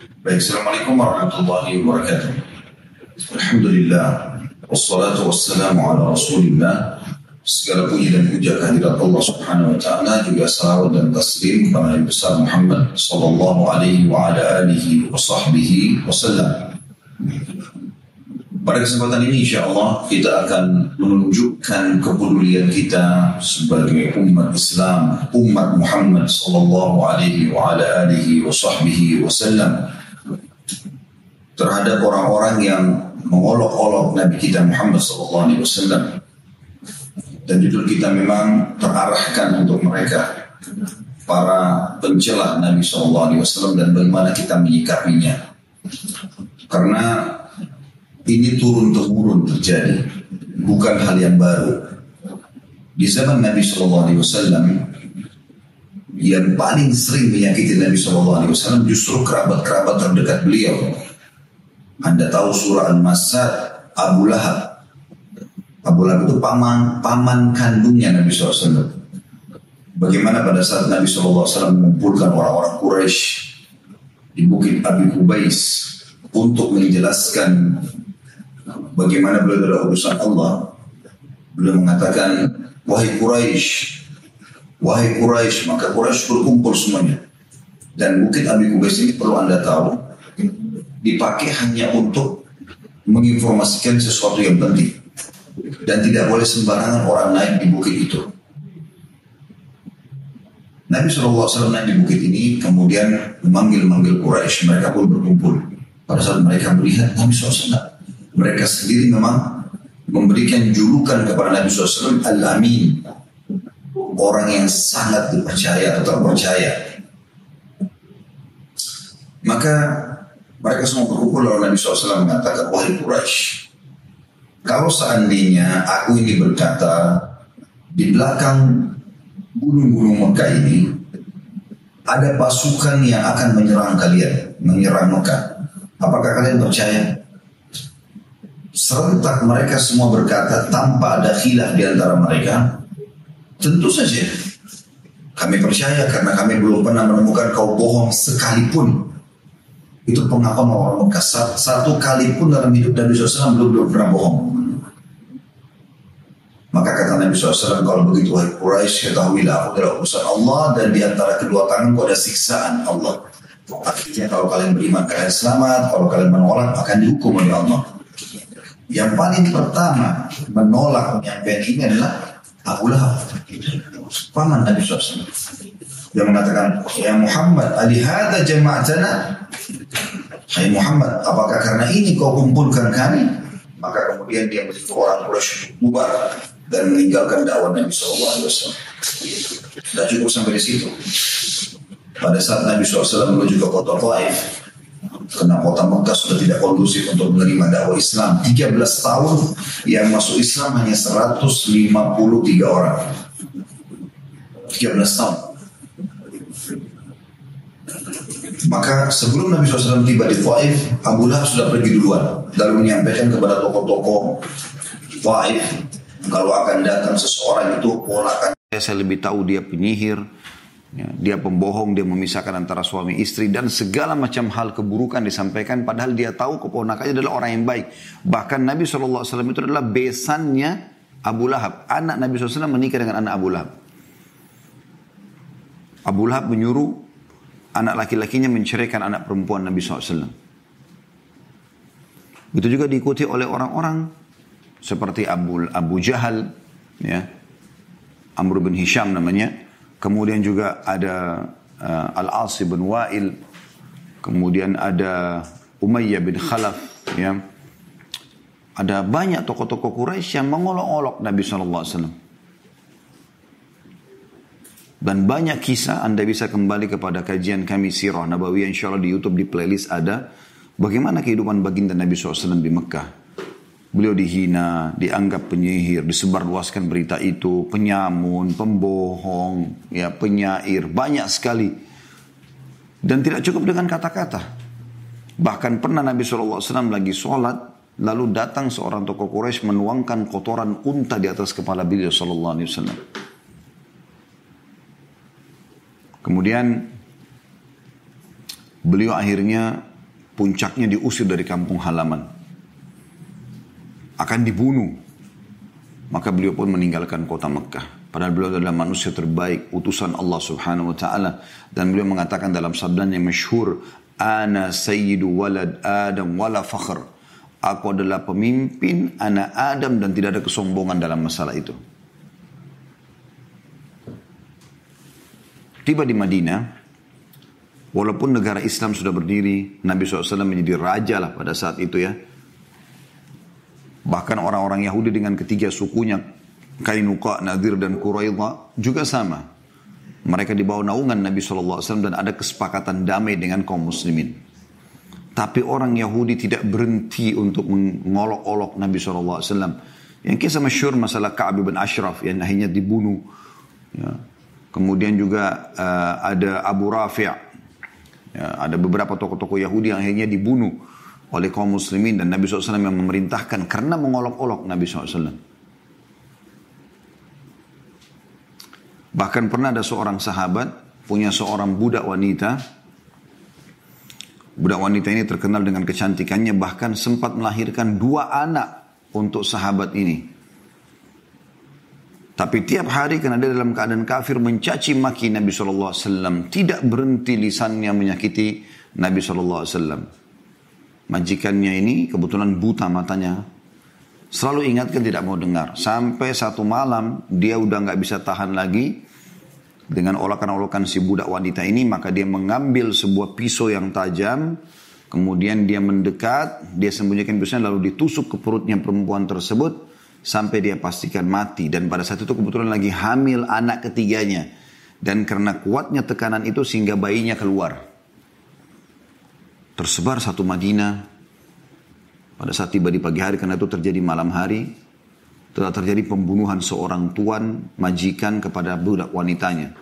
Baik, Assalamualaikum warahmatullahi wabarakatuh. Alhamdulillah, wassalatu wassalamu ala rasulillah. Segala puji dan puja kehadirat Allah subhanahu wa ta'ala juga salawat dan taslim kepada Nabi besar Muhammad sallallahu alaihi wa ala alihi wa sahbihi wasallam. Pada kesempatan ini insya Allah kita akan menunjukkan kepedulian kita sebagai umat Islam, umat Muhammad sallallahu alaihi wa ala alihi wa sahbihi wasallam terhadap orang-orang yang mengolok-olok Nabi kita Muhammad sallallahu alaihi wasallam. Dan judul kita memang terarahkan untuk mereka para pencela Nabi sallallahu alaihi wasallam dan bagaimana kita menyikapinya. Karena ini turun temurun terjadi, bukan hal yang baru. Di zaman Nabi Shallallahu Alaihi Wasallam yang paling sering menyakiti Nabi Shallallahu Alaihi Wasallam justru kerabat-kerabat terdekat beliau. Anda tahu surah Al-Masad Abu Lahab. Abu Lahab itu paman paman kandungnya Nabi SAW. Bagaimana pada saat Nabi SAW mengumpulkan orang-orang Quraisy di Bukit Abi Kubais untuk menjelaskan bagaimana beliau adalah urusan Allah. Beliau mengatakan, wahai Quraisy, wahai Quraisy, maka Quraisy berkumpul semuanya. Dan bukit Abi Kubais ini perlu anda tahu, dipakai hanya untuk menginformasikan sesuatu yang penting. Dan tidak boleh sembarangan orang naik di bukit itu. Nabi SAW naik di bukit ini kemudian memanggil-manggil Quraisy mereka pun berkumpul. Pada saat mereka melihat Nabi SAW mereka sendiri memang memberikan julukan kepada Nabi SAW Al-Amin orang yang sangat dipercaya atau terpercaya maka mereka semua berkumpul lalu Nabi SAW mengatakan wahai Quraisy kalau seandainya aku ini berkata di belakang gunung-gunung Mekah ini ada pasukan yang akan menyerang kalian, menyerang Mekah. Apakah kalian percaya? Serentak mereka semua berkata tanpa ada khilaf di antara mereka, tentu saja kami percaya karena kami belum pernah menemukan kau bohong sekalipun. Itu pengakuan orang Mekah. Satu kali pun dalam hidup Nabi SAW belum, belum pernah bohong. Maka kata Nabi SAW, kalau begitu wahai Quraisy ketahuilah aku adalah urusan Allah dan di antara kedua tanganku ada siksaan Allah. Akhirnya kalau kalian beriman kalian selamat, kalau kalian menolak akan dihukum oleh Allah. Yang paling pertama menolak penyampaian ini adalah Abu Lahab. Paman Nabi SAW. Dia mengatakan, Ya Muhammad, alihada jama'atana. Hai Muhammad, apakah karena ini kau kumpulkan kami? Maka kemudian dia begitu orang Quraisy bubar dan meninggalkan dakwah Nabi SAW. Dan cukup sampai di situ. Pada saat Nabi SAW menuju ke kota Taif, karena kota Mekah sudah tidak kondusif untuk menerima dakwah Islam. 13 tahun yang masuk Islam hanya 153 orang. 13 tahun. Maka sebelum Nabi SAW tiba di Taif, Abu Lahab sudah pergi duluan. Lalu menyampaikan kepada tokoh-tokoh Taif, kalau akan datang seseorang itu ponakan. Saya lebih tahu dia penyihir, Ya, dia pembohong, dia memisahkan antara suami istri dan segala macam hal keburukan disampaikan padahal dia tahu keponakannya adalah orang yang baik. Bahkan Nabi SAW itu adalah besannya Abu Lahab. Anak Nabi SAW menikah dengan anak Abu Lahab. Abu Lahab menyuruh anak laki-lakinya menceraikan anak perempuan Nabi SAW. Itu juga diikuti oleh orang-orang seperti Abu, Abu Jahal, ya, Amr bin Hisham namanya, Kemudian juga ada uh, Al-As bin Wa'il. Kemudian ada Umayyah bin Khalaf. Ya. Ada banyak tokoh-tokoh Quraisy yang mengolok-olok Nabi SAW. Dan banyak kisah Anda bisa kembali kepada kajian kami Sirah Nabawiyah insya Allah di Youtube di playlist ada. Bagaimana kehidupan baginda Nabi SAW di Mekah. Beliau dihina, dianggap penyihir, disebarluaskan berita itu, penyamun, pembohong, ya penyair, banyak sekali. Dan tidak cukup dengan kata-kata. Bahkan pernah Nabi SAW lagi sholat, lalu datang seorang tokoh Quraisy menuangkan kotoran unta di atas kepala beliau SAW. Kemudian beliau akhirnya puncaknya diusir dari kampung halaman. Akan dibunuh. Maka beliau pun meninggalkan kota Mekah. Padahal beliau adalah manusia terbaik, utusan Allah subhanahu wa ta'ala. Dan beliau mengatakan dalam sabdanya masyhur, Ana sayyidu walad Adam wala fakhr. Aku adalah pemimpin anak Adam dan tidak ada kesombongan dalam masalah itu. Tiba di Madinah, walaupun negara Islam sudah berdiri, Nabi SAW menjadi raja lah pada saat itu ya. Bahkan orang-orang Yahudi dengan ketiga sukunya, Kainuka, Nadir, dan Quraidah juga sama. Mereka di bawah naungan Nabi SAW dan ada kesepakatan damai dengan kaum muslimin. Tapi orang Yahudi tidak berhenti untuk mengolok-olok Nabi SAW. Yang kisah masyur masalah Ka'ab bin Ashraf yang akhirnya dibunuh. Ya. Kemudian juga uh, ada Abu Rafi' ya, ada beberapa tokoh-tokoh Yahudi yang akhirnya dibunuh oleh kaum muslimin dan Nabi SAW yang memerintahkan karena mengolok-olok Nabi SAW. Bahkan pernah ada seorang sahabat punya seorang budak wanita. Budak wanita ini terkenal dengan kecantikannya bahkan sempat melahirkan dua anak untuk sahabat ini. Tapi tiap hari karena dia dalam keadaan kafir mencaci maki Nabi SAW. Tidak berhenti lisannya menyakiti Nabi SAW. Majikannya ini kebetulan buta matanya. Selalu ingatkan tidak mau dengar. Sampai satu malam dia udah nggak bisa tahan lagi. Dengan olakan-olakan si budak wanita ini maka dia mengambil sebuah pisau yang tajam. Kemudian dia mendekat, dia sembunyikan pisaunya lalu ditusuk ke perutnya perempuan tersebut sampai dia pastikan mati dan pada saat itu kebetulan lagi hamil anak ketiganya dan karena kuatnya tekanan itu sehingga bayinya keluar tersebar satu Madinah pada saat tiba di pagi hari karena itu terjadi malam hari telah terjadi pembunuhan seorang tuan majikan kepada budak wanitanya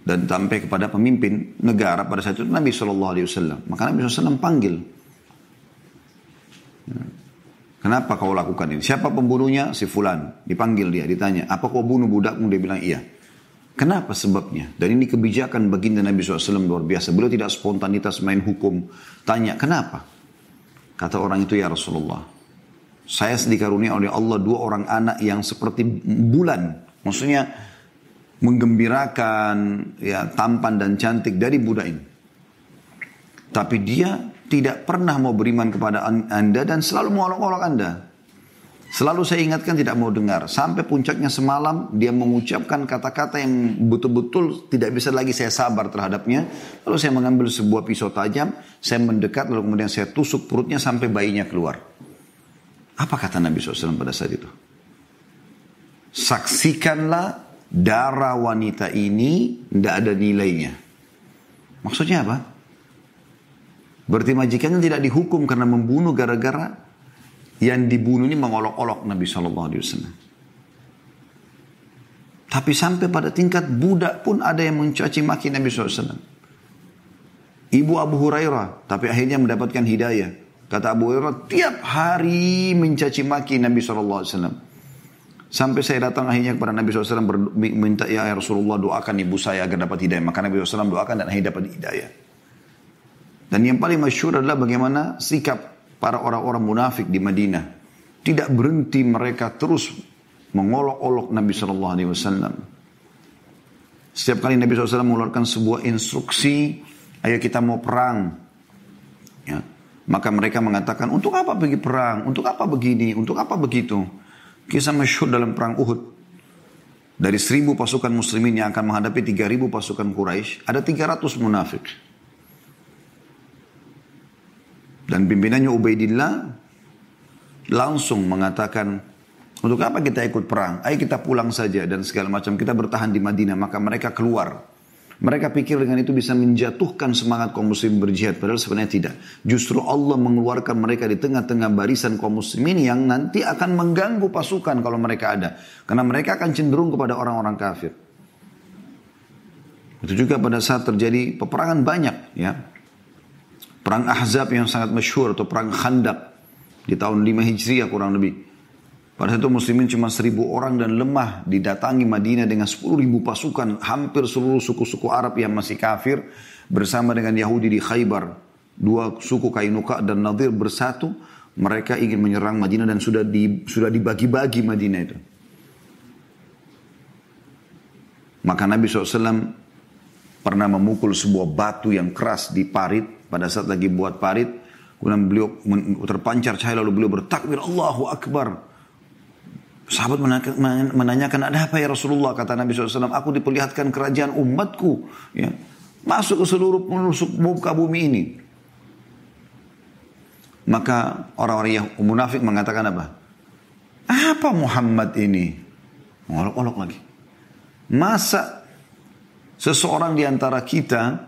dan sampai kepada pemimpin negara pada saat itu Nabi Shallallahu Alaihi Wasallam maka Nabi SAW panggil Kenapa kau lakukan ini? Siapa pembunuhnya? Si Fulan. Dipanggil dia, ditanya. Apa kau bunuh budakmu? Dia bilang iya. Kenapa sebabnya? Dan ini kebijakan baginda Nabi SAW luar biasa. Beliau tidak spontanitas main hukum. Tanya, kenapa? Kata orang itu, ya Rasulullah. Saya dikarunia oleh Allah dua orang anak yang seperti bulan. Maksudnya menggembirakan, ya tampan dan cantik dari budak ini. Tapi dia tidak pernah mau beriman kepada anda dan selalu mengolok-olok anda. Selalu saya ingatkan tidak mau dengar. Sampai puncaknya semalam dia mengucapkan kata-kata yang betul-betul tidak bisa lagi saya sabar terhadapnya. Lalu saya mengambil sebuah pisau tajam, saya mendekat lalu kemudian saya tusuk perutnya sampai bayinya keluar. Apa kata Nabi SAW pada saat itu? Saksikanlah darah wanita ini tidak ada nilainya. Maksudnya apa? Berarti majikannya tidak dihukum karena membunuh gara-gara yang dibunuh ini mengolok-olok Nabi Shallallahu Alaihi Wasallam. Tapi sampai pada tingkat budak pun ada yang mencaci maki Nabi SAW. Ibu Abu Hurairah, tapi akhirnya mendapatkan hidayah. Kata Abu Hurairah, tiap hari mencaci maki Nabi SAW. Sampai saya datang akhirnya kepada Nabi SAW minta ya Rasulullah doakan ibu saya agar dapat hidayah. Maka Nabi SAW doakan dan akhirnya dapat hidayah. Dan yang paling masyhur adalah bagaimana sikap para orang-orang munafik di Madinah. Tidak berhenti mereka terus mengolok-olok Nabi Shallallahu Alaihi Wasallam. Setiap kali Nabi SAW mengeluarkan sebuah instruksi, ayo kita mau perang. Ya. Maka mereka mengatakan, untuk apa pergi perang? Untuk apa begini? Untuk apa begitu? Kisah masyhur dalam perang Uhud. Dari seribu pasukan muslimin yang akan menghadapi tiga ribu pasukan Quraisy, ada tiga ratus munafik. Dan pimpinannya Ubaidillah langsung mengatakan, untuk apa kita ikut perang? Ayo kita pulang saja dan segala macam. Kita bertahan di Madinah. Maka mereka keluar. Mereka pikir dengan itu bisa menjatuhkan semangat kaum muslim berjihad. Padahal sebenarnya tidak. Justru Allah mengeluarkan mereka di tengah-tengah barisan kaum muslimin yang nanti akan mengganggu pasukan kalau mereka ada. Karena mereka akan cenderung kepada orang-orang kafir. Itu juga pada saat terjadi peperangan banyak ya. Perang Ahzab yang sangat masyhur atau perang Khandak di tahun 5 Hijriah kurang lebih. Pada saat itu muslimin cuma seribu orang dan lemah didatangi Madinah dengan sepuluh ribu pasukan hampir seluruh suku-suku Arab yang masih kafir bersama dengan Yahudi di Khaybar. Dua suku Kainuka dan Nadir bersatu. Mereka ingin menyerang Madinah dan sudah di, sudah dibagi-bagi Madinah itu. Maka Nabi SAW pernah memukul sebuah batu yang keras di parit. Pada saat lagi buat parit. Kemudian beliau terpancar cahaya lalu beliau bertakbir Allahu Akbar. Sahabat menanyakan ada apa ya Rasulullah kata Nabi SAW aku diperlihatkan kerajaan umatku ya masuk ke seluruh penusuk muka bumi ini maka orang-orang yang munafik mengatakan apa apa Muhammad ini ngolok-olok lagi masa seseorang di antara kita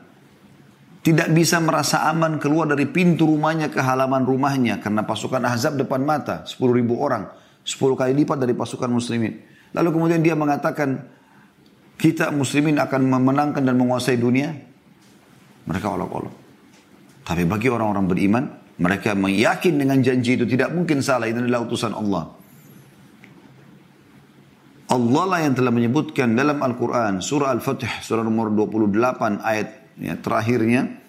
tidak bisa merasa aman keluar dari pintu rumahnya ke halaman rumahnya karena pasukan Ahzab depan mata 10 ribu orang 10 kali lipat dari pasukan muslimin. Lalu kemudian dia mengatakan, kita muslimin akan memenangkan dan menguasai dunia. Mereka olok-olok. Tapi bagi orang-orang beriman, mereka meyakin dengan janji itu tidak mungkin salah. Itu adalah utusan Allah. Allah lah yang telah menyebutkan dalam Al-Quran, surah Al-Fatih, surah nomor 28 ayat ya, terakhirnya.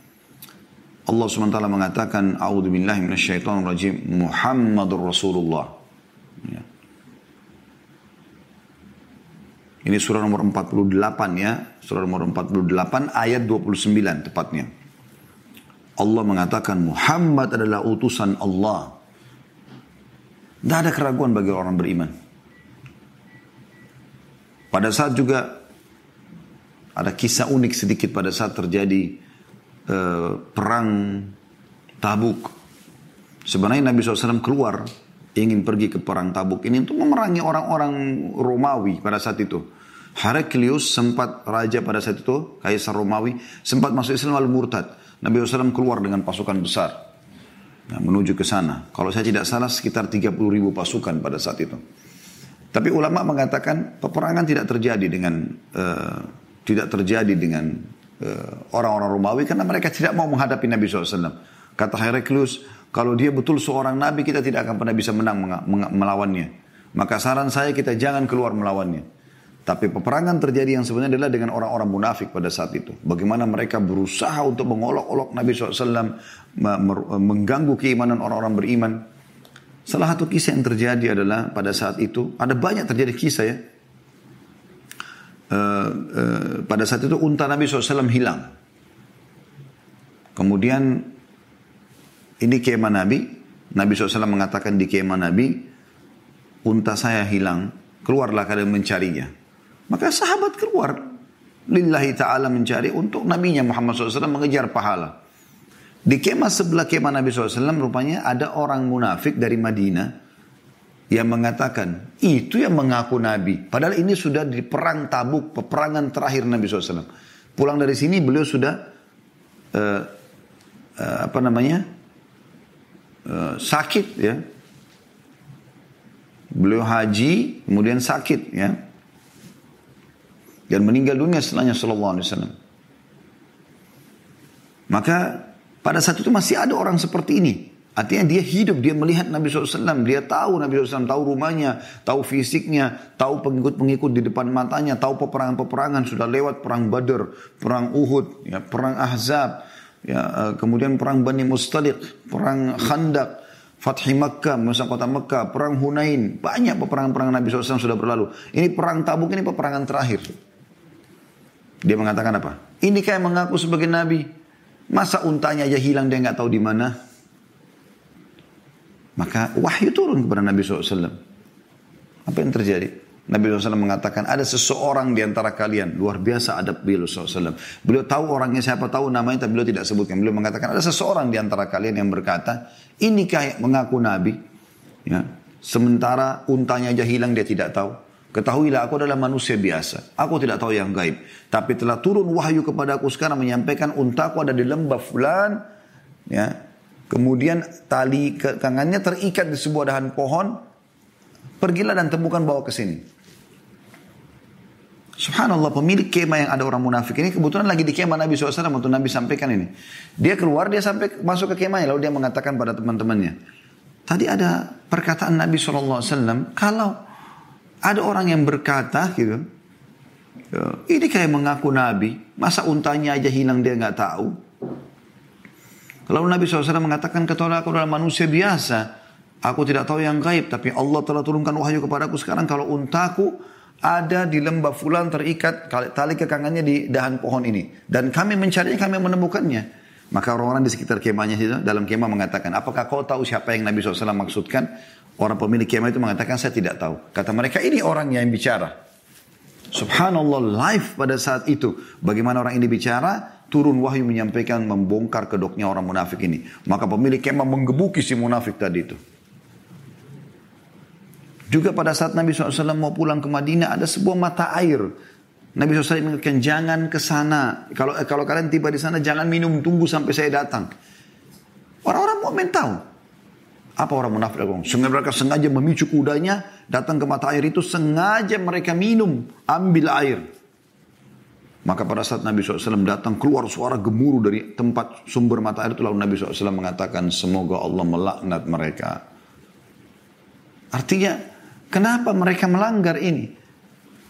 Allah SWT mengatakan, A'udhu billahi minasyaitan rajim, Muhammadur Rasulullah. Ya. Ini surah nomor 48 ya. Surah nomor 48 ayat 29 tepatnya. Allah mengatakan Muhammad adalah utusan Allah. Tidak ada keraguan bagi orang beriman. Pada saat juga ada kisah unik sedikit pada saat terjadi uh, perang Tabuk. Sebenarnya Nabi SAW keluar ingin pergi ke perang Tabuk ini untuk memerangi orang-orang Romawi pada saat itu. Heraklius sempat raja pada saat itu, kaisar Romawi, sempat masuk Islam lalu murtad. Nabi SAW keluar dengan pasukan besar ya, menuju ke sana. Kalau saya tidak salah sekitar 30 ribu pasukan pada saat itu. Tapi ulama mengatakan peperangan tidak terjadi dengan uh, tidak terjadi dengan eh, orang-orang uh, Romawi karena mereka tidak mau menghadapi Nabi SAW. Kata Heraklius, kalau dia betul seorang nabi, kita tidak akan pernah bisa menang melawannya. Maka saran saya kita jangan keluar melawannya. Tapi peperangan terjadi yang sebenarnya adalah dengan orang-orang munafik pada saat itu. Bagaimana mereka berusaha untuk mengolok-olok Nabi SAW, mengganggu keimanan orang-orang beriman. Salah satu kisah yang terjadi adalah pada saat itu, ada banyak terjadi kisah ya. Uh, uh, pada saat itu unta Nabi SAW hilang. Kemudian ini kemah Nabi. Nabi SAW mengatakan di kemah Nabi, unta saya hilang, keluarlah kalian mencarinya. Maka sahabat keluar. Lillahi ta'ala mencari untuk nabinya Muhammad SAW mengejar pahala. Di kemah sebelah kemah Nabi SAW rupanya ada orang munafik dari Madinah yang mengatakan itu yang mengaku Nabi. Padahal ini sudah di perang tabuk, peperangan terakhir Nabi SAW. Pulang dari sini beliau sudah uh, uh, apa namanya Eh, sakit ya. Beliau haji, kemudian sakit ya. Dan meninggal dunia setelahnya sallallahu alaihi wasallam. Maka pada saat itu masih ada orang seperti ini. Artinya dia hidup, dia melihat Nabi SAW, dia tahu Nabi SAW, tahu rumahnya, tahu fisiknya, tahu pengikut-pengikut di depan matanya, tahu peperangan-peperangan, sudah lewat perang Badr, perang Uhud, ya, perang Ahzab, ya, eh, kemudian perang Bani Mustaliq, perang Khandak, Fathi Makkah, masa kota Makkah, perang Hunain, banyak peperangan-peperangan Nabi SAW sudah berlalu. Ini perang Tabuk ini peperangan terakhir. Dia mengatakan apa? Ini kayak mengaku sebagai Nabi. Masa untanya aja hilang dia nggak tahu di mana? Maka wahyu turun kepada Nabi SAW. Apa yang terjadi? Nabi SAW mengatakan ada seseorang di antara kalian luar biasa adab beliau SAW. Beliau tahu orangnya siapa tahu namanya tapi beliau tidak sebutkan. Beliau mengatakan ada seseorang di antara kalian yang berkata ini kayak mengaku Nabi. Ya. Sementara untanya aja hilang dia tidak tahu. Ketahuilah aku adalah manusia biasa. Aku tidak tahu yang gaib. Tapi telah turun wahyu kepada aku sekarang menyampaikan untaku ada di lembah fulan. Ya. Kemudian tali kangannya terikat di sebuah dahan pohon. Pergilah dan temukan bawa ke sini. Subhanallah pemilik kemah yang ada orang munafik ini kebetulan lagi di kemah Nabi SAW untuk Nabi sampaikan ini. Dia keluar, dia sampai masuk ke kemahnya lalu dia mengatakan pada teman-temannya. Tadi ada perkataan Nabi SAW kalau ada orang yang berkata gitu. Ini kayak mengaku Nabi. Masa untanya aja hilang dia nggak tahu. Lalu Nabi SAW mengatakan, ketahuilah aku adalah manusia biasa. Aku tidak tahu yang gaib, tapi Allah telah turunkan wahyu kepadaku sekarang kalau untaku ada di lembah fulan terikat tali kekangannya di dahan pohon ini. Dan kami mencarinya, kami menemukannya. Maka orang-orang di sekitar kemahnya itu dalam kemah mengatakan, apakah kau tahu siapa yang Nabi SAW maksudkan? Orang pemilik kemah itu mengatakan, saya tidak tahu. Kata mereka, ini orang yang bicara. Subhanallah live pada saat itu. Bagaimana orang ini bicara, turun wahyu menyampaikan membongkar kedoknya orang munafik ini. Maka pemilik kemah menggebuki si munafik tadi itu. Juga pada saat Nabi SAW mau pulang ke Madinah ada sebuah mata air. Nabi SAW mengatakan jangan ke sana. Kalau kalau kalian tiba di sana jangan minum tunggu sampai saya datang. Orang-orang mau tahu. Apa orang munafik lakukan? Sengaja mereka sengaja memicu kudanya datang ke mata air itu sengaja mereka minum ambil air. Maka pada saat Nabi SAW datang keluar suara gemuruh dari tempat sumber mata air itu lalu Nabi SAW mengatakan semoga Allah melaknat mereka. Artinya Kenapa mereka melanggar ini?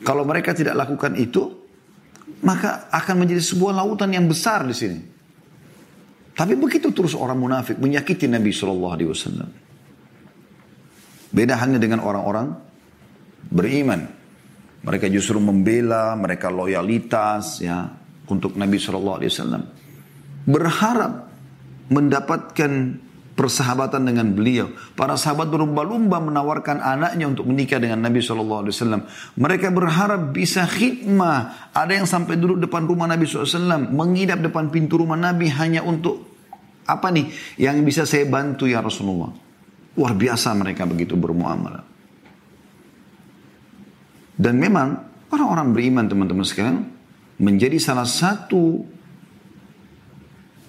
Kalau mereka tidak lakukan itu, maka akan menjadi sebuah lautan yang besar di sini. Tapi begitu terus orang munafik menyakiti Nabi Shallallahu Alaihi Wasallam. Beda hanya dengan orang-orang beriman. Mereka justru membela, mereka loyalitas ya untuk Nabi Shallallahu Alaihi Wasallam. Berharap mendapatkan persahabatan dengan beliau. Para sahabat berlumba-lumba menawarkan anaknya untuk menikah dengan Nabi SAW. Mereka berharap bisa khidmah. Ada yang sampai duduk depan rumah Nabi SAW. Mengidap depan pintu rumah Nabi hanya untuk apa nih yang bisa saya bantu ya Rasulullah. Luar biasa mereka begitu bermuamalah. Dan memang orang-orang beriman teman-teman sekalian menjadi salah satu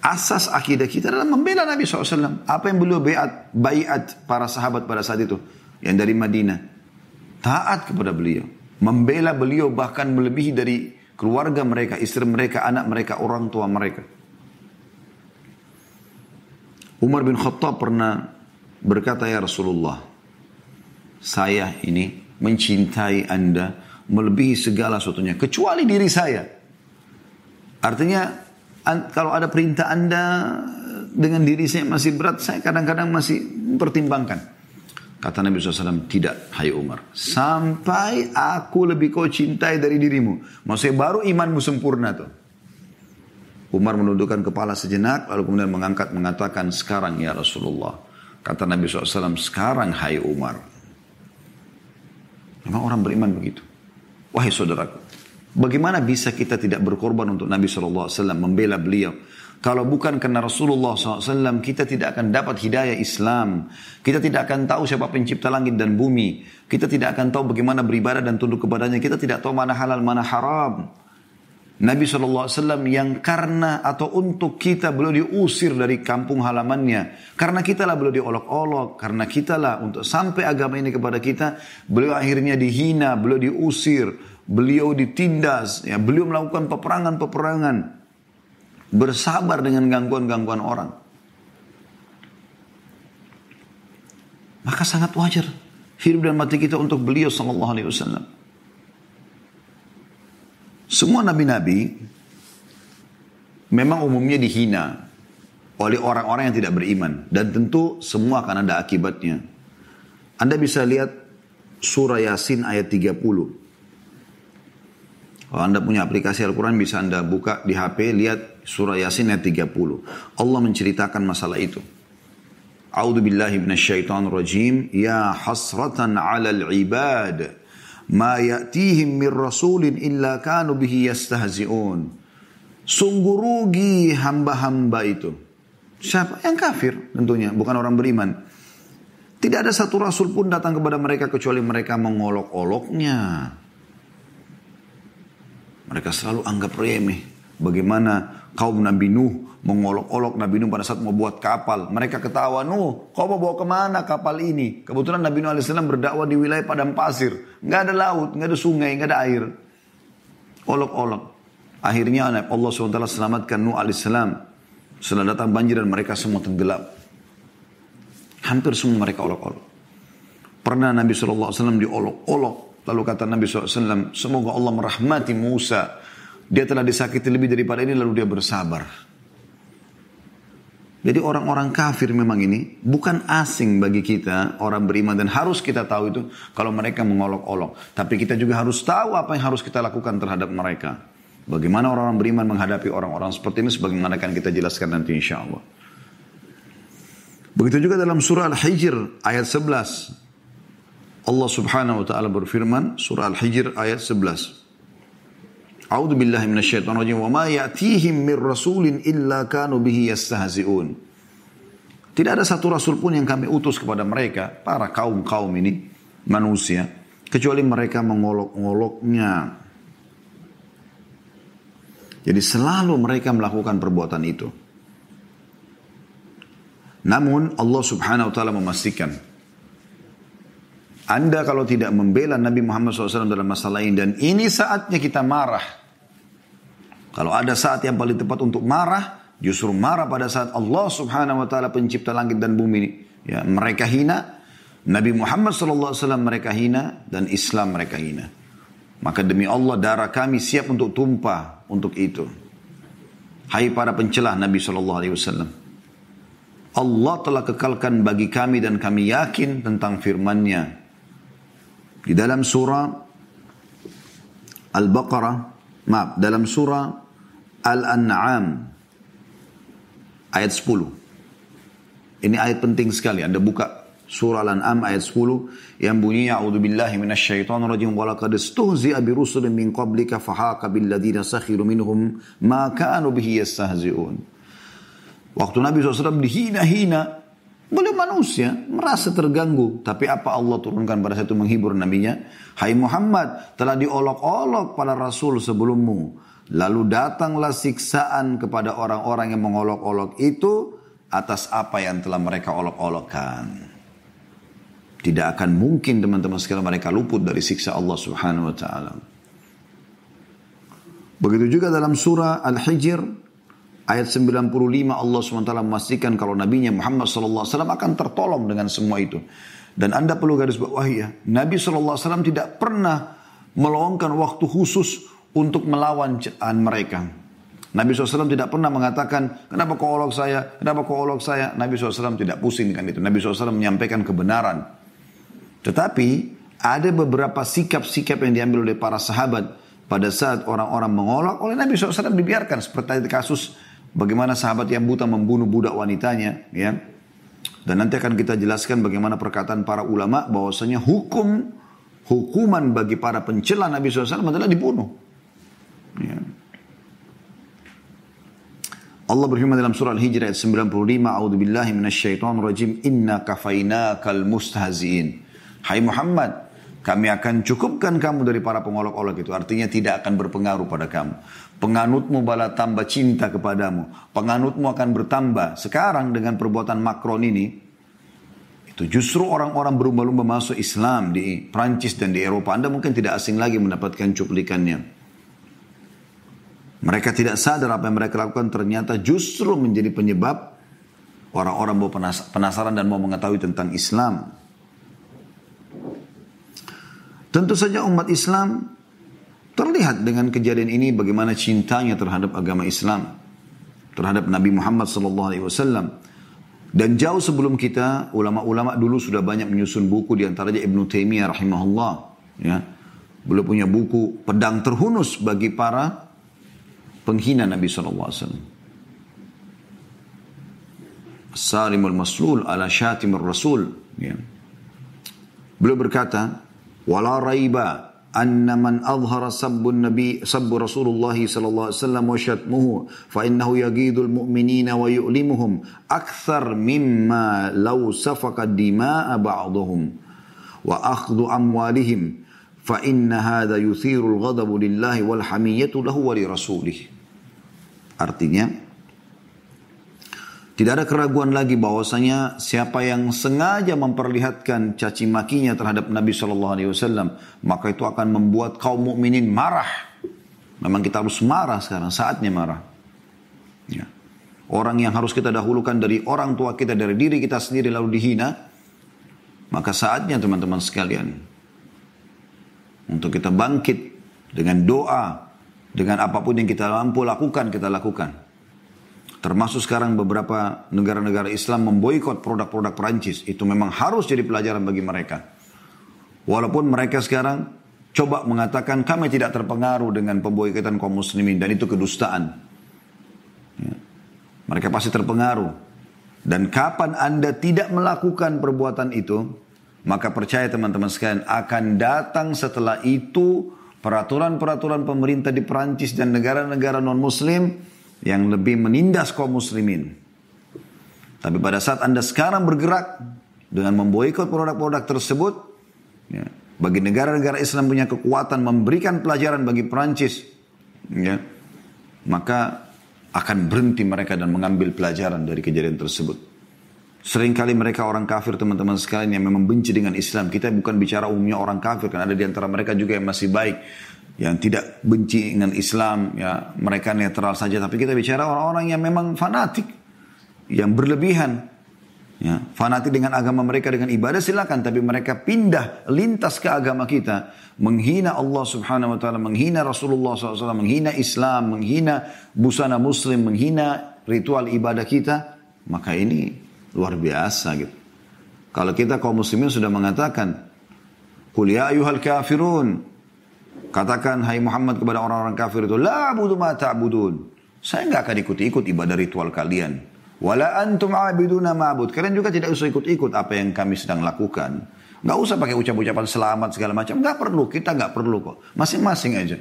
asas akidah kita adalah membela Nabi SAW. Apa yang beliau bayat, bayat para sahabat pada saat itu. Yang dari Madinah. Taat kepada beliau. Membela beliau bahkan melebihi dari keluarga mereka, istri mereka, anak mereka, orang tua mereka. Umar bin Khattab pernah berkata, Ya Rasulullah, saya ini mencintai anda melebihi segala sesuatunya. Kecuali diri saya. Artinya kalau ada perintah Anda dengan diri saya masih berat, saya kadang-kadang masih mempertimbangkan. Kata Nabi SAW, tidak, hai Umar. Sampai aku lebih kau cintai dari dirimu. Maksudnya baru imanmu sempurna tuh. Umar menundukkan kepala sejenak, lalu kemudian mengangkat mengatakan, sekarang ya Rasulullah. Kata Nabi SAW, sekarang hai Umar. Memang orang beriman begitu. Wahai saudaraku, Bagaimana bisa kita tidak berkorban untuk Nabi SAW, membela beliau? Kalau bukan karena Rasulullah SAW, kita tidak akan dapat hidayah Islam. Kita tidak akan tahu siapa pencipta langit dan bumi. Kita tidak akan tahu bagaimana beribadah dan tunduk kepadanya. Kita tidak tahu mana halal, mana haram. Nabi SAW yang karena atau untuk kita beliau diusir dari kampung halamannya. Karena kita lah beliau diolok-olok. Karena kita lah untuk sampai agama ini kepada kita. Beliau akhirnya dihina, beliau diusir beliau ditindas, ya, beliau melakukan peperangan-peperangan, bersabar dengan gangguan-gangguan orang. Maka sangat wajar hidup dan mati kita untuk beliau sallallahu alaihi wasallam. Semua nabi-nabi memang umumnya dihina oleh orang-orang yang tidak beriman dan tentu semua akan ada akibatnya. Anda bisa lihat surah Yasin ayat 30. Kalau Anda punya aplikasi Al-Quran bisa Anda buka di HP, lihat surah Yasin ayat 30. Allah menceritakan masalah itu. A'udhu billahi. Ya hasratan ala al-ibad. Ma ya'tihim min rasulin illa kanu bihi yastahzi'un. Sungguh rugi hamba-hamba itu. Siapa? Yang kafir tentunya, bukan orang beriman. Tidak ada satu rasul pun datang kepada mereka kecuali mereka mengolok-oloknya. Mereka selalu anggap remeh. Bagaimana kaum Nabi Nuh mengolok-olok Nabi Nuh pada saat mau buat kapal. Mereka ketawa, Nuh kau mau bawa ke mana kapal ini? Kebetulan Nabi Nuh AS berdakwah di wilayah padang pasir. Nggak ada laut, nggak ada sungai, nggak ada air. Olok-olok. Akhirnya Allah SWT selamatkan Nuh AS. Setelah datang banjir dan mereka semua tenggelam. Hampir semua mereka olok-olok. Pernah Nabi SAW diolok-olok Lalu kata Nabi SAW, semoga Allah merahmati Musa. Dia telah disakiti lebih daripada ini lalu dia bersabar. Jadi orang-orang kafir memang ini bukan asing bagi kita orang beriman dan harus kita tahu itu kalau mereka mengolok-olok. Tapi kita juga harus tahu apa yang harus kita lakukan terhadap mereka. Bagaimana orang-orang beriman menghadapi orang-orang seperti ini sebagaimana akan kita jelaskan nanti insya Allah. Begitu juga dalam surah Al-Hijr ayat 11. Allah subhanahu wa ta'ala berfirman surah Al-Hijr ayat 11. A'udzu billahi minasyaitonir rajim wa ma ya'tihim mir rasulin illa kanu bihi yastahzi'un. Tidak ada satu rasul pun yang kami utus kepada mereka, para kaum-kaum ini, manusia, kecuali mereka mengolok-oloknya. Jadi selalu mereka melakukan perbuatan itu. Namun Allah subhanahu wa ta'ala memastikan. Anda kalau tidak membela Nabi Muhammad SAW dalam masalah ini dan ini saatnya kita marah kalau ada saat yang paling tepat untuk marah, justru marah pada saat Allah subhanahu wa ta'ala pencipta langit dan bumi ini. Ya, mereka hina, Nabi Muhammad SAW mereka hina, dan Islam mereka hina. Maka demi Allah darah kami siap untuk tumpah untuk itu. Hai para pencelah Nabi SAW. Allah telah kekalkan bagi kami dan kami yakin tentang firman-Nya. Di dalam surah Al-Baqarah, maaf, dalam surah Al-An'am ayat 10. Ini ayat penting sekali. Anda buka surah Al-An'am ayat 10 yang bunyinya a'udzubillahi minasyaitonir rajim wa istuhzi'a bi rusulin min qablika fahaqa bil ladzina sakhiru minhum ma kanu bihi yastahzi'un. Waktu Nabi SAW dihina-hina, boleh manusia merasa terganggu. Tapi apa Allah turunkan pada satu menghibur nabinya? Hai Muhammad, telah diolok-olok para rasul sebelummu. Lalu datanglah siksaan kepada orang-orang yang mengolok-olok itu atas apa yang telah mereka olok-olokkan. Tidak akan mungkin teman-teman sekalian mereka luput dari siksa Allah Subhanahu wa taala. Begitu juga dalam surah Al-Hijr ayat 95 Allah SWT memastikan kalau nabinya Muhammad SAW akan tertolong dengan semua itu. Dan anda perlu garis bawah ya, Nabi SAW tidak pernah meluangkan waktu khusus untuk melawan ciptaan mereka. Nabi SAW tidak pernah mengatakan, kenapa kau olok saya, kenapa kau olok saya. Nabi SAW tidak pusing dengan itu. Nabi SAW menyampaikan kebenaran. Tetapi ada beberapa sikap-sikap yang diambil oleh para sahabat pada saat orang-orang mengolok oleh Nabi SAW dibiarkan. Seperti kasus bagaimana sahabat yang buta membunuh budak wanitanya. ya Dan nanti akan kita jelaskan bagaimana perkataan para ulama bahwasanya hukum hukuman bagi para pencela Nabi SAW adalah dibunuh. Ya. Allah berfirman dalam surah Al-Hijr ayat 95, "A'udzu billahi minasyaitonir rajim. Inna kafainakal mustahziin." Hai Muhammad, kami akan cukupkan kamu dari para pengolok-olok itu. Artinya tidak akan berpengaruh pada kamu. Penganutmu bala tambah cinta kepadamu. Penganutmu akan bertambah. Sekarang dengan perbuatan Macron ini, itu justru orang-orang berlumba-lumba masuk Islam di Prancis dan di Eropa. Anda mungkin tidak asing lagi mendapatkan cuplikannya. Mereka tidak sadar apa yang mereka lakukan ternyata justru menjadi penyebab orang-orang mau penasaran dan mau mengetahui tentang Islam. Tentu saja umat Islam terlihat dengan kejadian ini bagaimana cintanya terhadap agama Islam, terhadap Nabi Muhammad SAW. Dan jauh sebelum kita, ulama-ulama dulu sudah banyak menyusun buku di antaranya Ibnu Taimiyah rahimahullah. Ya. Beliau punya buku pedang terhunus bagi para penghina Nabi SAW. Salimul maslul ala syatimur rasul. Ya. Beliau berkata, Wala raiba anna man azhara sabbu nabi sabbu Rasulullah sallallahu alaihi wasallam wa syatmuhu fa innahu yagidul mu'minina wa yu'limuhum akthar mimma law safaka dima'a ba'dahum wa akhdhu amwalihim fa inna hadha yuthiru al-ghadabu lillahi wal hamiyatu lahu wa li rasulih Artinya, tidak ada keraguan lagi bahwasanya siapa yang sengaja memperlihatkan caci makinya terhadap Nabi Shallallahu Alaihi Wasallam, maka itu akan membuat kaum mukminin marah. Memang kita harus marah sekarang, saatnya marah. Ya. Orang yang harus kita dahulukan dari orang tua kita, dari diri kita sendiri lalu dihina, maka saatnya teman-teman sekalian untuk kita bangkit dengan doa, dengan apa pun yang kita mampu lakukan, kita lakukan. Termasuk sekarang beberapa negara-negara Islam memboikot produk-produk Perancis. Itu memang harus jadi pelajaran bagi mereka. Walaupun mereka sekarang coba mengatakan kami tidak terpengaruh dengan pemboikotan kaum muslimin dan itu kedustaan. Ya. Mereka pasti terpengaruh. Dan kapan Anda tidak melakukan perbuatan itu, maka percaya teman-teman sekalian akan datang setelah itu peraturan-peraturan pemerintah di Perancis dan negara-negara non-muslim yang lebih menindas kaum muslimin. Tapi pada saat Anda sekarang bergerak dengan memboikot produk-produk tersebut, ya, bagi negara-negara Islam punya kekuatan memberikan pelajaran bagi Perancis, ya, maka akan berhenti mereka dan mengambil pelajaran dari kejadian tersebut. Seringkali mereka orang kafir teman-teman sekalian yang memang benci dengan Islam. Kita bukan bicara umumnya orang kafir, kan ada di antara mereka juga yang masih baik yang tidak benci dengan Islam, ya mereka netral saja. Tapi kita bicara orang-orang yang memang fanatik, yang berlebihan, ya fanatik dengan agama mereka dengan ibadah silakan, tapi mereka pindah lintas ke agama kita, menghina Allah Subhanahu Wa Taala, menghina Rasulullah SAW, menghina Islam, menghina busana Muslim, menghina ritual ibadah kita, maka ini luar biasa gitu. Kalau kita kaum muslimin sudah mengatakan, kuliah ya ayuhal kafirun, Katakan hai Muhammad kepada orang-orang kafir itu, La abudu ma ta'budun. Saya nggak akan ikut-ikut ibadah ritual kalian. Wala antum abiduna ma'bud. Kalian juga tidak usah ikut-ikut apa yang kami sedang lakukan. Nggak usah pakai ucap-ucapan selamat segala macam. Nggak perlu, kita nggak perlu kok. Masing-masing aja.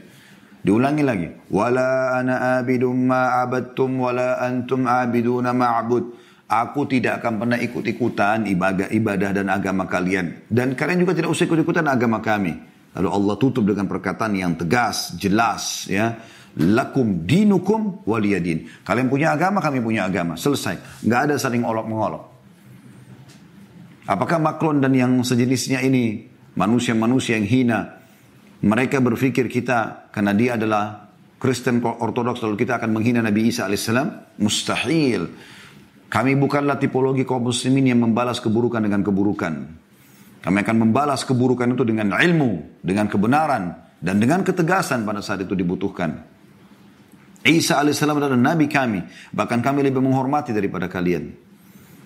Diulangi lagi. Wala ana abidum ma'abadtum wala antum abiduna ma'bud. Aku tidak akan pernah ikut-ikutan ibadah, ibadah dan agama kalian. Dan kalian juga tidak usah ikut-ikutan agama kami. Lalu Allah tutup dengan perkataan yang tegas, jelas ya. Lakum dinukum waliyadin. Kalian punya agama, kami punya agama. Selesai. Nggak ada saling olok-mengolok. Apakah Macron dan yang sejenisnya ini manusia-manusia yang hina mereka berpikir kita karena dia adalah Kristen Ortodoks lalu kita akan menghina Nabi Isa alaihissalam? Mustahil. Kami bukanlah tipologi kaum muslimin yang membalas keburukan dengan keburukan. Kami akan membalas keburukan itu dengan ilmu, dengan kebenaran, dan dengan ketegasan pada saat itu dibutuhkan. Isa alaihissalam adalah nabi kami, bahkan kami lebih menghormati daripada kalian.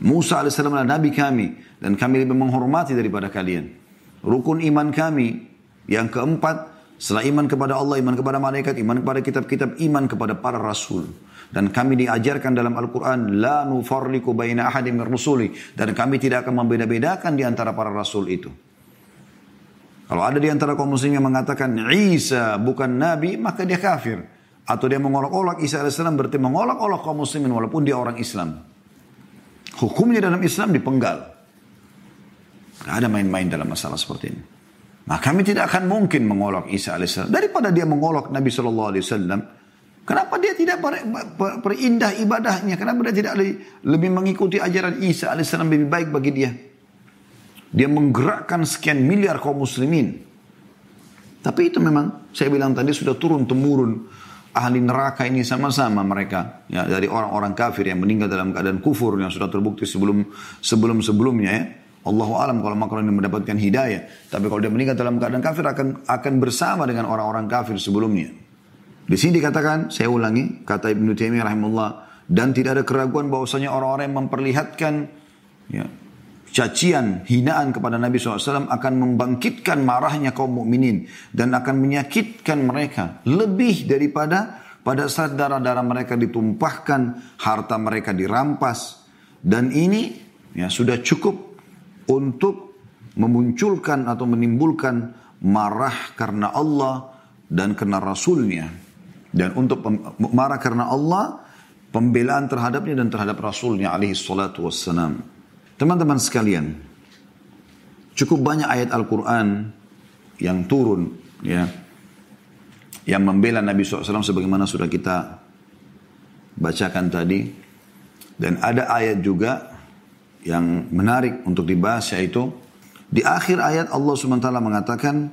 Musa alaihissalam adalah nabi kami, dan kami lebih menghormati daripada kalian. Rukun iman kami yang keempat, setelah iman kepada Allah, iman kepada malaikat, iman kepada kitab-kitab, iman kepada para rasul. Dan kami diajarkan dalam Al-Quran, La nufarriku baina ahadim rusuli. Dan kami tidak akan membeda-bedakan di antara para rasul itu. Kalau ada di antara kaum muslim yang mengatakan Isa bukan nabi, maka dia kafir. Atau dia mengolok-olok Isa AS berarti mengolok-olok kaum muslimin walaupun dia orang Islam. Hukumnya dalam Islam dipenggal. Gak ada main-main dalam masalah seperti ini. Nah kami tidak akan mungkin mengolok Isa AS. Daripada dia mengolok Nabi SAW, Kenapa dia tidak perindah ibadahnya? Kenapa dia tidak lebih mengikuti ajaran Isa AS lebih baik bagi dia? Dia menggerakkan sekian miliar kaum muslimin. Tapi itu memang saya bilang tadi sudah turun temurun ahli neraka ini sama-sama mereka ya dari orang-orang kafir yang meninggal dalam keadaan kufur yang sudah terbukti sebelum sebelum sebelumnya ya. Allah alam kalau makhluk ini mendapatkan hidayah. Tapi kalau dia meninggal dalam keadaan kafir akan akan bersama dengan orang-orang kafir sebelumnya. Di sini dikatakan, saya ulangi, kata Ibnu Taimiyah rahimahullah, dan tidak ada keraguan bahwasanya orang-orang yang memperlihatkan ya, cacian, hinaan kepada Nabi SAW akan membangkitkan marahnya kaum mukminin dan akan menyakitkan mereka lebih daripada pada saat darah-darah mereka ditumpahkan, harta mereka dirampas. Dan ini ya sudah cukup untuk memunculkan atau menimbulkan marah karena Allah dan karena Rasulnya. Dan untuk marah karena Allah, pembelaan terhadapnya dan terhadap Rasulnya alaihi salatu wassalam. Teman-teman sekalian, cukup banyak ayat Al-Quran yang turun, ya, yang membela Nabi SAW sebagaimana sudah kita bacakan tadi. Dan ada ayat juga yang menarik untuk dibahas yaitu di akhir ayat Allah SWT mengatakan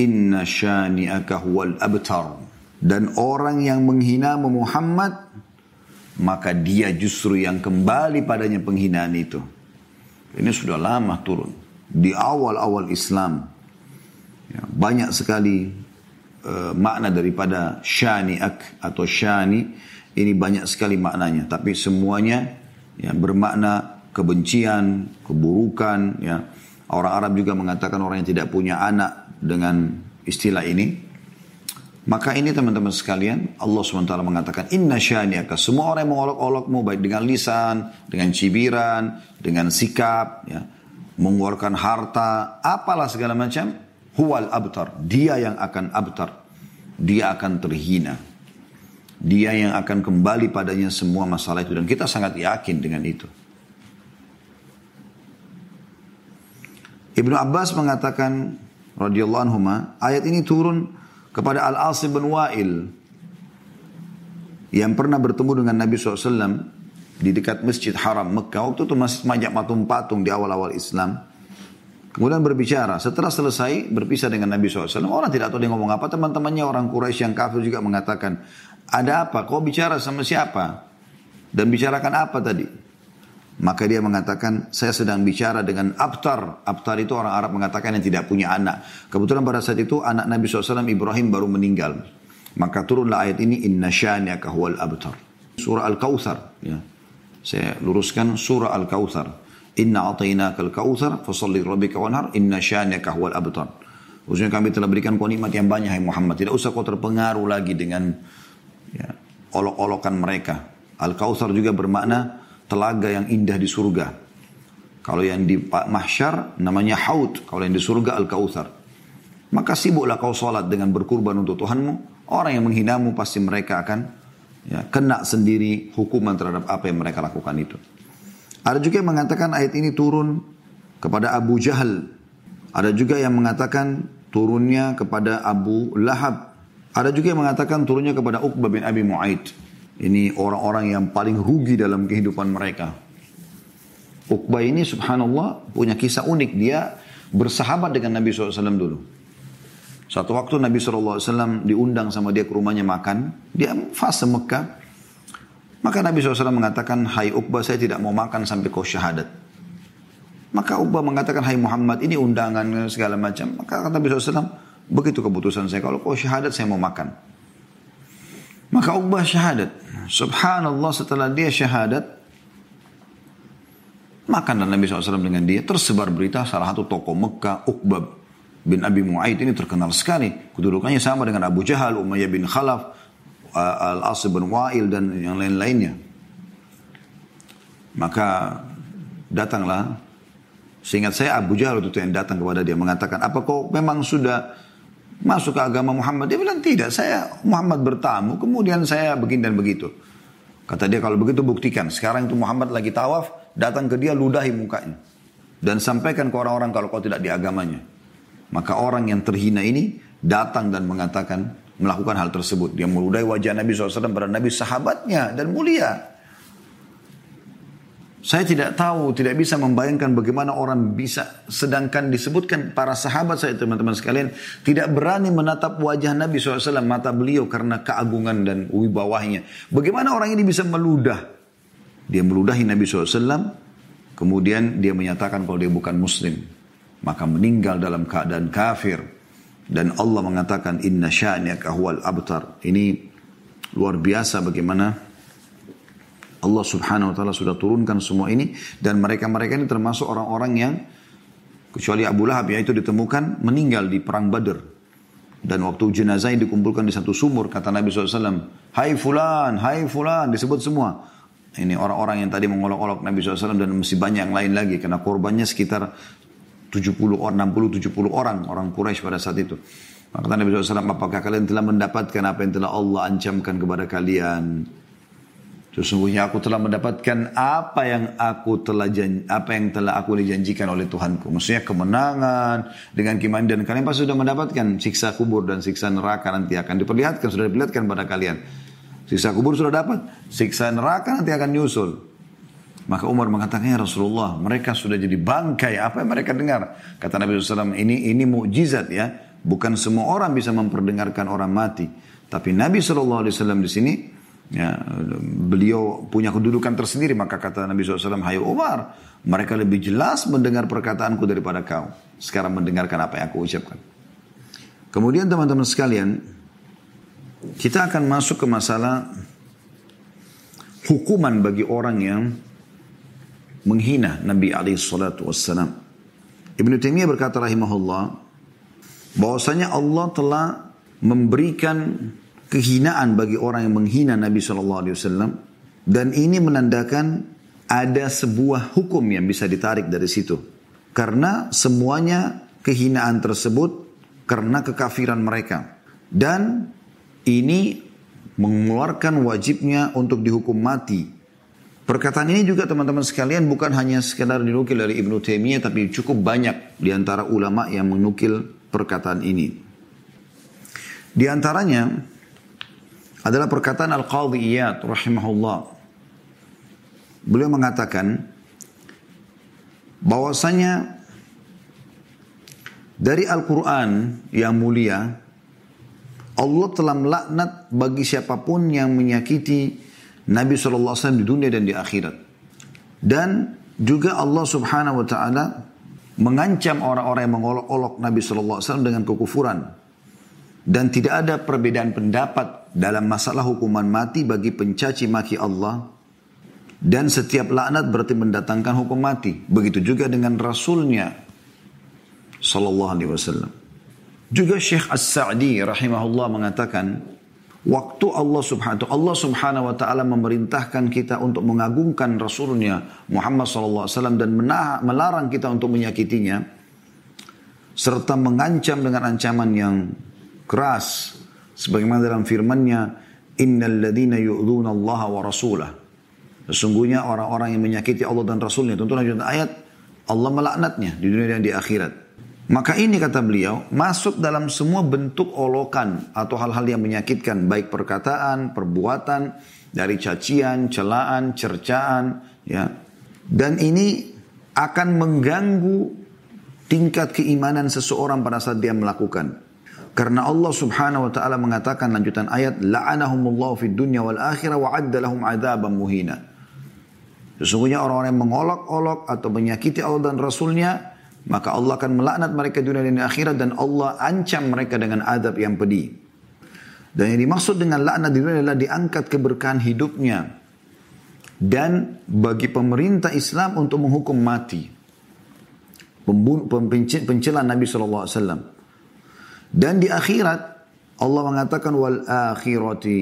Inna syani'aka huwal abtar dan orang yang menghina Muhammad maka dia justru yang kembali padanya penghinaan itu. Ini sudah lama turun di awal-awal Islam. Ya, banyak sekali uh, makna daripada syani'ak atau syani Ini banyak sekali maknanya, tapi semuanya ya, bermakna kebencian, keburukan. Ya. Orang Arab juga mengatakan orang yang tidak punya anak dengan istilah ini. Maka ini teman-teman sekalian, Allah SWT mengatakan, Inna syaniaka, semua orang yang mengolok-olokmu, baik dengan lisan, dengan cibiran, dengan sikap, ya, mengeluarkan harta, apalah segala macam, huwal abtar. Dia yang akan abtar. Dia akan terhina. Dia yang akan kembali padanya semua masalah itu. Dan kita sangat yakin dengan itu. Ibnu Abbas mengatakan, radhiyallahu anhu, ayat ini turun kepada Al-Asib bin Wa'il yang pernah bertemu dengan Nabi SAW di dekat Masjid Haram Mekah. Waktu itu masih majak patung-patung di awal-awal Islam. Kemudian berbicara. Setelah selesai berpisah dengan Nabi SAW. Orang tidak tahu dia ngomong apa. Teman-temannya orang Quraisy yang kafir juga mengatakan. Ada apa? Kau bicara sama siapa? Dan bicarakan apa tadi? Maka dia mengatakan, saya sedang bicara dengan Abtar. Abtar itu orang Arab mengatakan yang tidak punya anak. Kebetulan pada saat itu anak Nabi SAW Ibrahim baru meninggal. Maka turunlah ayat ini, Inna syaniaka huwal abtar. Surah Al-Kawthar. Ya. Saya luruskan surah Al-Kawthar. Inna atainaka al-kawthar, fasalli rabbika wanhar, inna syaniaka huwal abtar. Khususnya kami telah berikan kau nikmat yang banyak, hai Muhammad. Tidak usah kau terpengaruh lagi dengan ya, olok-olokan mereka. Al-Kawthar juga bermakna telaga yang indah di surga. Kalau yang di mahsyar namanya haud, kalau yang di surga al-kautsar. Maka sibuklah kau sholat dengan berkurban untuk Tuhanmu. Orang yang menghinamu pasti mereka akan ya, kena sendiri hukuman terhadap apa yang mereka lakukan itu. Ada juga yang mengatakan ayat ini turun kepada Abu Jahal. Ada juga yang mengatakan turunnya kepada Abu Lahab. Ada juga yang mengatakan turunnya kepada Uqbah bin Abi Mu'aid. Ini orang-orang yang paling rugi dalam kehidupan mereka. Uqbah ini subhanallah punya kisah unik. Dia bersahabat dengan Nabi SAW dulu. Satu waktu Nabi SAW diundang sama dia ke rumahnya makan. Dia fase Mekah. Maka Nabi SAW mengatakan, Hai Uqbah saya tidak mau makan sampai kau syahadat. Maka Uqbah mengatakan, Hai Muhammad ini undangan segala macam. Maka kata Nabi SAW, begitu keputusan saya. Kalau kau syahadat saya mau makan. Maka Uqbah syahadat. Subhanallah setelah dia syahadat, makan dan Nabi SAW dengan dia. Tersebar berita salah satu tokoh Mekah, Uqbah bin Abi Mu'aid ini terkenal sekali. Kedudukannya sama dengan Abu Jahal, Umayyah bin Khalaf, Al-Asib bin Wa'il dan yang lain-lainnya. Maka datanglah Seingat saya Abu Jahal itu yang datang kepada dia mengatakan, apa kau memang sudah masuk ke agama Muhammad. Dia bilang tidak, saya Muhammad bertamu, kemudian saya begini dan begitu. Kata dia kalau begitu buktikan. Sekarang itu Muhammad lagi tawaf, datang ke dia ludahi mukanya. Dan sampaikan ke orang-orang kalau kau tidak di agamanya. Maka orang yang terhina ini datang dan mengatakan melakukan hal tersebut. Dia meludahi wajah Nabi SAW pada Nabi sahabatnya dan mulia. Saya tidak tahu, tidak bisa membayangkan bagaimana orang bisa, sedangkan disebutkan para sahabat saya teman-teman sekalian, tidak berani menatap wajah Nabi SAW, mata beliau karena keagungan dan wibawahnya. Bagaimana orang ini bisa meludah? Dia meludahi Nabi SAW, kemudian dia menyatakan kalau dia bukan muslim. Maka meninggal dalam keadaan kafir. Dan Allah mengatakan, Inna sya'niaka huwal abtar. Ini luar biasa bagaimana Allah subhanahu wa ta'ala sudah turunkan semua ini. Dan mereka-mereka ini termasuk orang-orang yang kecuali Abu Lahab ya itu ditemukan meninggal di perang Badr. Dan waktu jenazah dikumpulkan di satu sumur kata Nabi SAW. Hai fulan, hai fulan disebut semua. Ini orang-orang yang tadi mengolok-olok Nabi SAW dan masih banyak yang lain lagi. Karena korbannya sekitar 70 orang, 60, 70 orang, orang Quraisy pada saat itu. Maka kata Nabi SAW, apakah kalian telah mendapatkan apa yang telah Allah ancamkan kepada kalian? Sesungguhnya aku telah mendapatkan apa yang aku telah janji, apa yang telah aku dijanjikan oleh Tuhanku. Maksudnya kemenangan dengan kiman kalian pasti sudah mendapatkan siksa kubur dan siksa neraka nanti akan diperlihatkan sudah diperlihatkan pada kalian. Siksa kubur sudah dapat, siksa neraka nanti akan nyusul. Maka Umar mengatakan ya Rasulullah, mereka sudah jadi bangkai. Apa yang mereka dengar? Kata Nabi SAW, ini ini mukjizat ya. Bukan semua orang bisa memperdengarkan orang mati. Tapi Nabi SAW di sini Ya, beliau punya kedudukan tersendiri maka kata Nabi SAW, Hai Umar, mereka lebih jelas mendengar perkataanku daripada kau. Sekarang mendengarkan apa yang aku ucapkan. Kemudian teman-teman sekalian, kita akan masuk ke masalah hukuman bagi orang yang menghina Nabi alaihi salatu. Ibnu Taimiyah berkata rahimahullah bahwasanya Allah telah memberikan kehinaan bagi orang yang menghina Nabi sallallahu alaihi wasallam dan ini menandakan ada sebuah hukum yang bisa ditarik dari situ. Karena semuanya kehinaan tersebut karena kekafiran mereka. Dan ini mengeluarkan wajibnya untuk dihukum mati Perkataan ini juga teman-teman sekalian bukan hanya sekedar dinukil dari Ibnu Taimiyah tapi cukup banyak di antara ulama yang menukil perkataan ini. Di antaranya adalah perkataan Al-Qadhi Iyad rahimahullah. Beliau mengatakan bahwasanya dari Al-Quran yang mulia Allah telah melaknat bagi siapa pun yang menyakiti Nabi SAW di dunia dan di akhirat. Dan juga Allah Subhanahu wa taala mengancam orang-orang yang mengolok-olok Nabi SAW dengan kekufuran. Dan tidak ada perbedaan pendapat dalam masalah hukuman mati bagi pencaci maki Allah. Dan setiap laknat berarti mendatangkan hukum mati. Begitu juga dengan Rasulnya Sallallahu Alaihi Wasallam. Juga Syekh As-Sa'di rahimahullah mengatakan, Waktu Allah subhanahu Allah subhanahu wa taala memerintahkan kita untuk mengagungkan Rasulnya Muhammad sallallahu alaihi wasallam dan melarang kita untuk menyakitinya serta mengancam dengan ancaman yang keras sebagaimana dalam firman-Nya innal ladzina yu'dzuna Allah wa rasulah sesungguhnya orang-orang yang menyakiti Allah dan Rasulnya tentu lanjutan ayat Allah melaknatnya di dunia dan di akhirat maka ini kata beliau masuk dalam semua bentuk olokan atau hal-hal yang menyakitkan baik perkataan, perbuatan dari cacian, celaan, cercaan ya. Dan ini akan mengganggu tingkat keimanan seseorang pada saat dia melakukan. Karena Allah Subhanahu wa taala mengatakan lanjutan ayat la'anahumullahu fid dunya wal akhirah wa adda lahum adzaban muhina. Sesungguhnya orang-orang yang mengolok-olok atau menyakiti Allah dan Rasulnya maka Allah akan melaknat mereka di dunia dan akhirat dan Allah ancam mereka dengan adab yang pedih. Dan yang dimaksud dengan laknat di dunia adalah diangkat keberkahan hidupnya. Dan bagi pemerintah Islam untuk menghukum mati. Pencela Nabi SAW. Dan di akhirat Allah mengatakan wal akhirati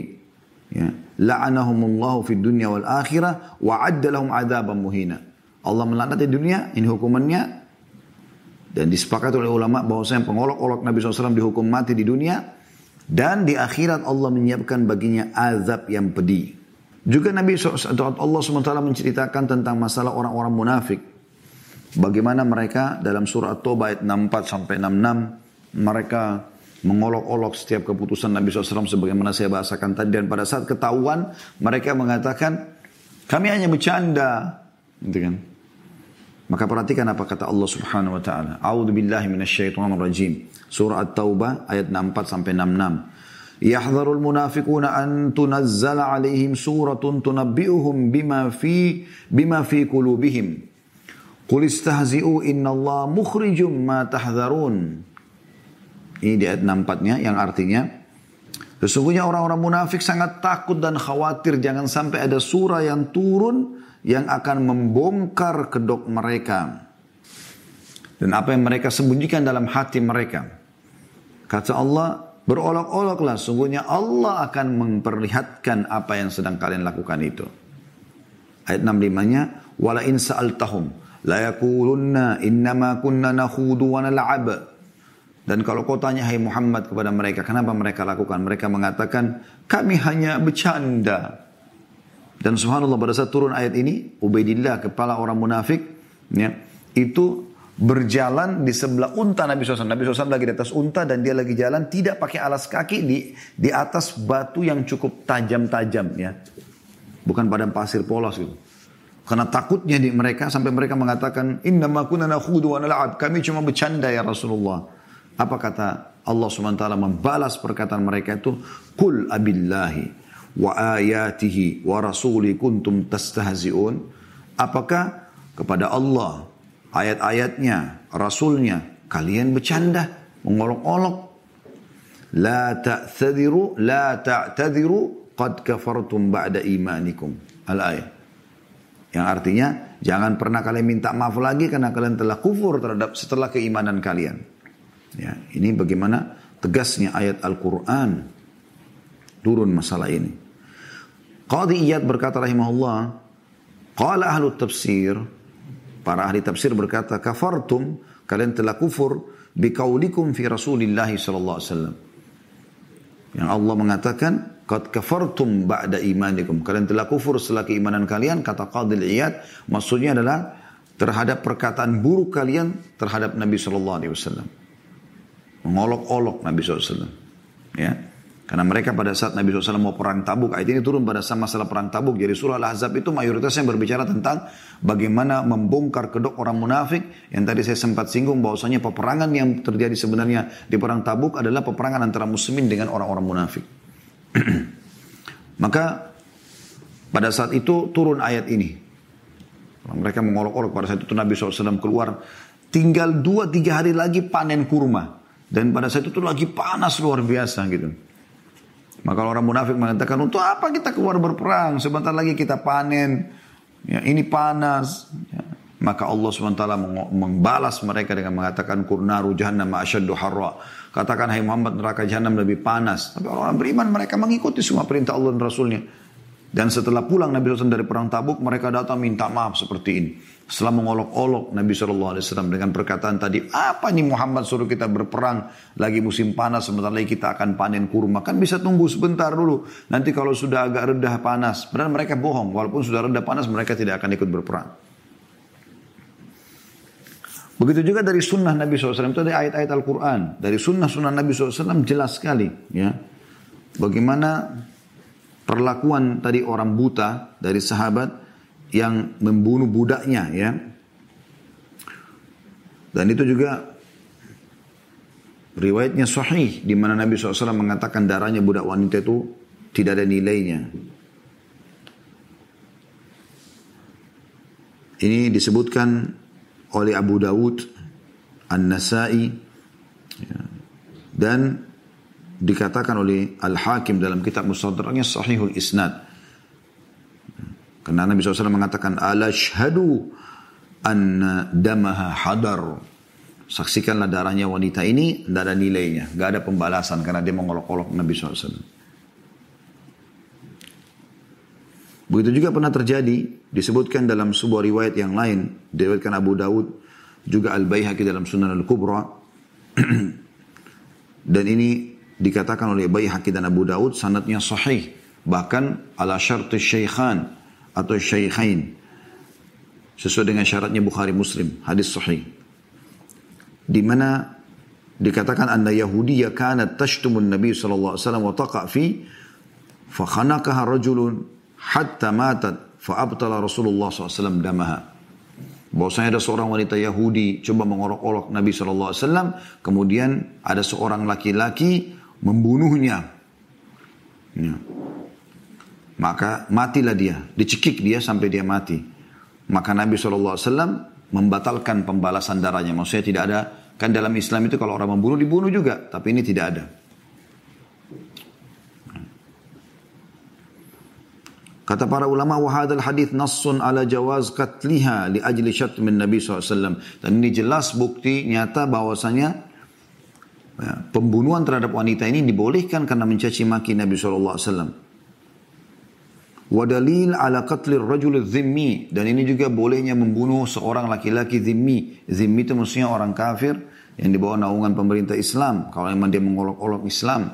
ya, la'anahumullahu fid dunya wal akhirah wa adda lahum adaban muhina. Allah melaknat di dunia, ini hukumannya dan disepakati oleh ulama bahwasanya pengolok-olok Nabi SAW dihukum mati di dunia. Dan di akhirat Allah menyiapkan baginya azab yang pedih. Juga Nabi SAW, Allah SWT menceritakan tentang masalah orang-orang munafik. Bagaimana mereka dalam surah At-Taubah ayat 64 sampai 66 mereka mengolok-olok setiap keputusan Nabi SAW sebagaimana saya bahasakan tadi dan pada saat ketahuan mereka mengatakan kami hanya bercanda gitu kan maka perhatikan apa kata Allah Subhanahu wa taala. A'udzu billahi minasyaitonir rajim. Surah At-Taubah ayat 64 sampai 66. Yahdharul munafiquna an tunazzala alaihim suratun tunabbi'uhum bima fi bima fi qulubihim. Qul istahzi'u innallaha mukhrijum ma tahdharun. Ini di ayat 64-nya yang artinya Sesungguhnya orang-orang munafik sangat takut dan khawatir jangan sampai ada surah yang turun yang akan membongkar kedok mereka. Dan apa yang mereka sembunyikan dalam hati mereka. Kata Allah, berolok-oloklah. Sungguhnya Allah akan memperlihatkan apa yang sedang kalian lakukan itu. Ayat 65-nya, Wala sa'altahum, la innama kunna nakhudu wa. Dan kalau kau tanya hai Muhammad kepada mereka, kenapa mereka lakukan? Mereka mengatakan, kami hanya bercanda. Dan subhanallah pada saat turun ayat ini, Ubaidillah kepala orang munafik, ya, itu berjalan di sebelah unta Nabi SAW. Nabi SAW lagi di atas unta dan dia lagi jalan tidak pakai alas kaki di di atas batu yang cukup tajam-tajam ya. Bukan pada pasir polos gitu. Karena takutnya di mereka sampai mereka mengatakan inna ma kunna nakhudu wa. Kami cuma bercanda ya Rasulullah. Apa kata Allah SWT membalas perkataan mereka itu? Kul abillahi wa ayatihi wa rasuli kuntum tastahzi'un? Apakah kepada Allah, ayat-ayatnya, rasulnya, kalian bercanda, mengolok-olok? La ta'tadiru, la ta'tadiru, qad kafartum ba'da imanikum. Al-ayat. Yang artinya jangan pernah kalian minta maaf lagi karena kalian telah kufur terhadap setelah keimanan kalian. Ya, ini bagaimana tegasnya ayat Al-Quran turun masalah ini. Qadi Iyad berkata rahimahullah, Qala ahlu tafsir, para ahli tafsir berkata, kafartum, kalian telah kufur, biqaulikum fi rasulillahi sallallahu alaihi wasallam. Yang Allah mengatakan, Qad kafartum ba'da imanikum. Kalian telah kufur setelah keimanan kalian. Kata Qadil Iyad. Maksudnya adalah terhadap perkataan buruk kalian terhadap Nabi Sallallahu Alaihi Wasallam. Mengolok-olok Nabi SAW. Ya. Karena mereka pada saat Nabi SAW mau perang tabuk, ayat ini turun pada saat masalah perang tabuk. Jadi surah Al-Ahzab itu mayoritasnya berbicara tentang bagaimana membongkar kedok orang munafik. Yang tadi saya sempat singgung bahwasanya peperangan yang terjadi sebenarnya di perang tabuk adalah peperangan antara muslimin dengan orang-orang munafik. Maka pada saat itu turun ayat ini. Mereka mengolok-olok pada saat itu Nabi SAW keluar. Tinggal dua tiga hari lagi panen kurma. Dan pada saat itu lagi panas luar biasa gitu. Maka orang munafik mengatakan, untuk apa kita keluar berperang? Sebentar lagi kita panen. Ya, ini panas. Ya. Maka Allah SWT membalas mereka dengan mengatakan, Kurnaru jahannam asyaddu harra. Katakan, hai Muhammad, neraka jahannam lebih panas. Tapi orang beriman, mereka mengikuti semua perintah Allah dan Rasulnya. Dan setelah pulang Nabi SAW dari perang tabuk, mereka datang minta maaf seperti ini. Setelah mengolok-olok Nabi SAW dengan perkataan tadi, apa nih Muhammad suruh kita berperang, lagi musim panas, sebentar lagi kita akan panen kurma. Kan bisa tunggu sebentar dulu, nanti kalau sudah agak redah panas. Padahal mereka bohong, walaupun sudah redah panas mereka tidak akan ikut berperang. Begitu juga dari sunnah Nabi SAW, itu ada ayat-ayat Al-Quran. Dari sunnah-sunnah Nabi SAW jelas sekali. ya Bagaimana perlakuan tadi orang buta dari sahabat yang membunuh budaknya ya. Dan itu juga riwayatnya sahih di mana Nabi SAW mengatakan darahnya budak wanita itu tidak ada nilainya. Ini disebutkan oleh Abu Dawud, An-Nasai, ya, dan dikatakan oleh Al-Hakim dalam kitab Mustadraknya Sahihul Isnad. Karena Nabi SAW mengatakan, Ala syhadu anna damaha hadar. Saksikanlah darahnya wanita ini, tidak ada nilainya. Tidak ada pembalasan karena dia mengolok-olok Nabi SAW. Begitu juga pernah terjadi, disebutkan dalam sebuah riwayat yang lain, diriwayatkan Abu Dawud, juga Al-Bayhaqi dalam Sunan Al-Kubra. dan ini dikatakan oleh Bayhaqi dan Abu Dawud, sanatnya sahih. Bahkan ala syartu syaikhan, atau syaikhain sesuai dengan syaratnya Bukhari Muslim hadis sahih. Di mana dikatakan anda Yahudi kanat tashtumun Nabi sallallahu alaihi wasallam wa taqa fi fa khanaqaha rajulun hatta matat fa abtala Rasulullah SAW damaha. Bahwasanya ada seorang wanita Yahudi coba mengorok-orok Nabi SAW kemudian ada seorang laki-laki membunuhnya. Ya. Maka matilah dia, dicekik dia sampai dia mati. Maka Nabi SAW membatalkan pembalasan darahnya. Maksudnya tidak ada, kan dalam Islam itu kalau orang membunuh dibunuh juga. Tapi ini tidak ada. Kata para ulama, wahadal hadith nassun ala jawaz katliha li ajli syatmin Nabi SAW. Dan ini jelas bukti nyata bahwasanya ya, pembunuhan terhadap wanita ini dibolehkan karena mencaci maki Nabi SAW. Wadalil ala qatlir rajul zimmi. Dan ini juga bolehnya membunuh seorang laki-laki zimmi. Zimmi itu maksudnya orang kafir yang dibawa naungan pemerintah Islam. Kalau memang dia mengolok-olok Islam.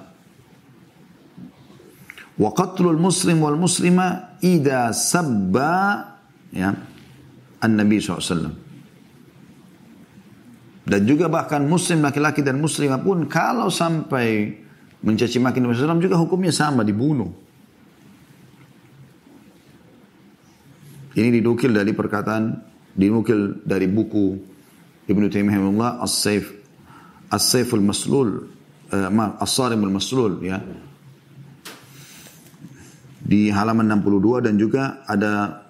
Wa qatlul muslim wal muslima ida sabba ya, an-nabi SAW. Dan juga bahkan muslim laki-laki dan muslimah pun kalau sampai mencaci maki Nabi SAW juga hukumnya sama dibunuh. Ini dinukil dari perkataan, dinukil dari buku Ibnu Taimiyah As-Saif As-Saiful Maslul, uh, maaf, As-Sarimul Maslul ya. Di halaman 62 dan juga ada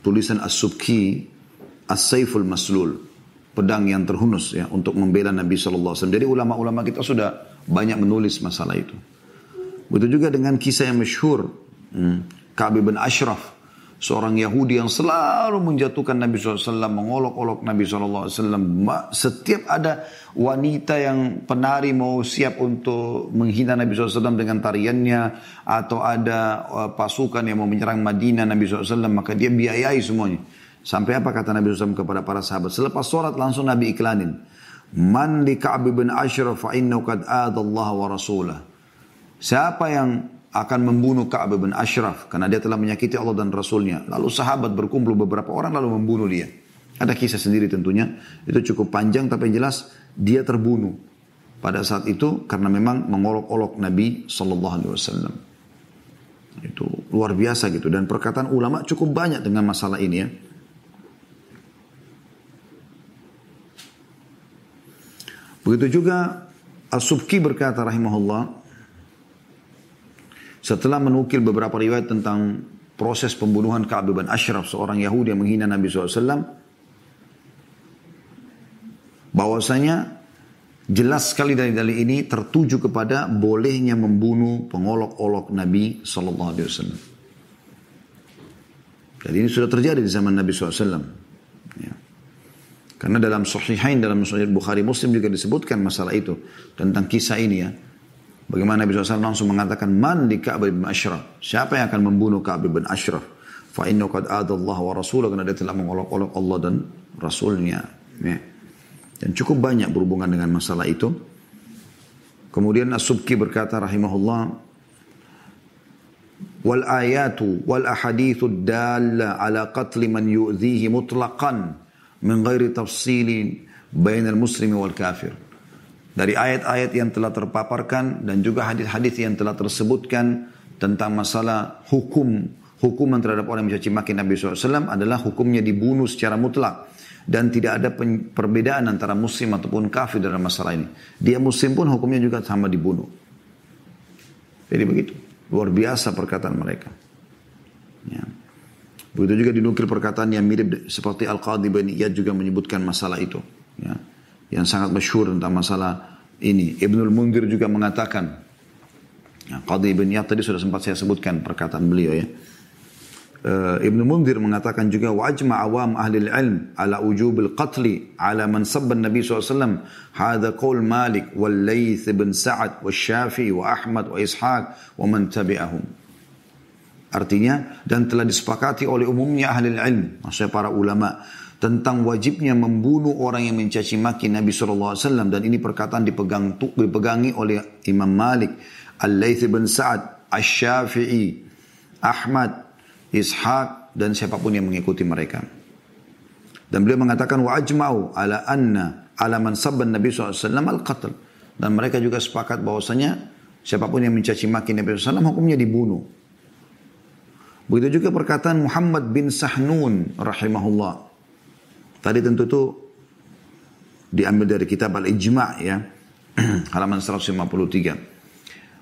tulisan As-Subki As-Saiful Maslul, pedang yang terhunus ya untuk membela Nabi sallallahu alaihi wasallam. Jadi ulama-ulama kita sudah banyak menulis masalah itu. Begitu juga dengan kisah yang masyhur hmm, bin Ashraf seorang Yahudi yang selalu menjatuhkan Nabi SAW, mengolok-olok Nabi SAW. Setiap ada wanita yang penari mau siap untuk menghina Nabi SAW dengan tariannya, atau ada uh, pasukan yang mau menyerang Madinah Nabi SAW, maka dia biayai semuanya. Sampai apa kata Nabi SAW kepada para sahabat? Selepas sholat langsung Nabi iklanin. Man li bin Ashraf fa wa rasulah. Siapa yang akan membunuh Ka'ab bin Ashraf karena dia telah menyakiti Allah dan Rasulnya. Lalu sahabat berkumpul beberapa orang lalu membunuh dia. Ada kisah sendiri tentunya. Itu cukup panjang tapi yang jelas dia terbunuh pada saat itu karena memang mengolok-olok Nabi Sallallahu Alaihi Wasallam. Itu luar biasa gitu dan perkataan ulama cukup banyak dengan masalah ini ya. Begitu juga As-Subki berkata rahimahullah setelah menukil beberapa riwayat tentang proses pembunuhan Ka'ab bin Ashraf, seorang Yahudi yang menghina Nabi SAW, bahwasanya jelas sekali dari dalil ini tertuju kepada bolehnya membunuh pengolok-olok Nabi Sallallahu Alaihi Wasallam. Jadi ini sudah terjadi di zaman Nabi SAW. Ya. Karena dalam Sahihain, dalam Sahih Bukhari Muslim juga disebutkan masalah itu tentang kisah ini ya. Bagaimana Nabi SAW langsung mengatakan, Man di Ka'ab bin Ashraf. Siapa yang akan membunuh Ka'ab bin Ashraf? Fa inna qad Allah wa rasulah. Karena dia telah mengolok-olok Allah dan Rasulnya. Ya. Dan cukup banyak berhubungan dengan masalah itu. Kemudian As-Subki berkata rahimahullah, wal ayatu wal ahadithu dalla ala qatli man yu'dhihi mutlaqan min ghairi tafsilin bainal muslimi wal kafir dari ayat-ayat yang telah terpaparkan dan juga hadis-hadis yang telah tersebutkan tentang masalah hukum hukuman terhadap orang yang mencaci maki Nabi SAW adalah hukumnya dibunuh secara mutlak dan tidak ada perbedaan antara muslim ataupun kafir dalam masalah ini. Dia muslim pun hukumnya juga sama dibunuh. Jadi begitu. Luar biasa perkataan mereka. Ya. Begitu juga dinukil perkataan yang mirip seperti Al-Qadhi bin Iyad juga menyebutkan masalah itu. Ya yang sangat masyhur tentang masalah ini. Ibnul Mundir juga mengatakan, ya, Qadhi ibn Yad tadi sudah sempat saya sebutkan perkataan beliau ya. Uh, Ibnu Mundir mengatakan juga wajma awam ahli ilm ala ujubil qatli ala man sabba Nabi SAW hadha qaul Malik wal Layth bin Sa'ad wa Syafi'i wa Ahmad wa Ishaq wa man tabi'ahum Artinya dan telah disepakati oleh umumnya ahli ilm maksudnya para ulama tentang wajibnya membunuh orang yang mencaci maki Nabi SAW dan ini perkataan dipegang dipegangi oleh Imam Malik, Al-Layth bin Sa'ad, Asy-Syafi'i, Ahmad, Ishaq dan siapa pun yang mengikuti mereka. Dan beliau mengatakan wa ajma'u ala anna ala man sabban Nabi SAW al-qatl. Dan mereka juga sepakat bahwasanya siapa pun yang mencaci maki Nabi SAW hukumnya dibunuh. Begitu juga perkataan Muhammad bin Sahnun rahimahullah Tadi tentu itu diambil dari kitab Al-Ijma' ya. halaman 153.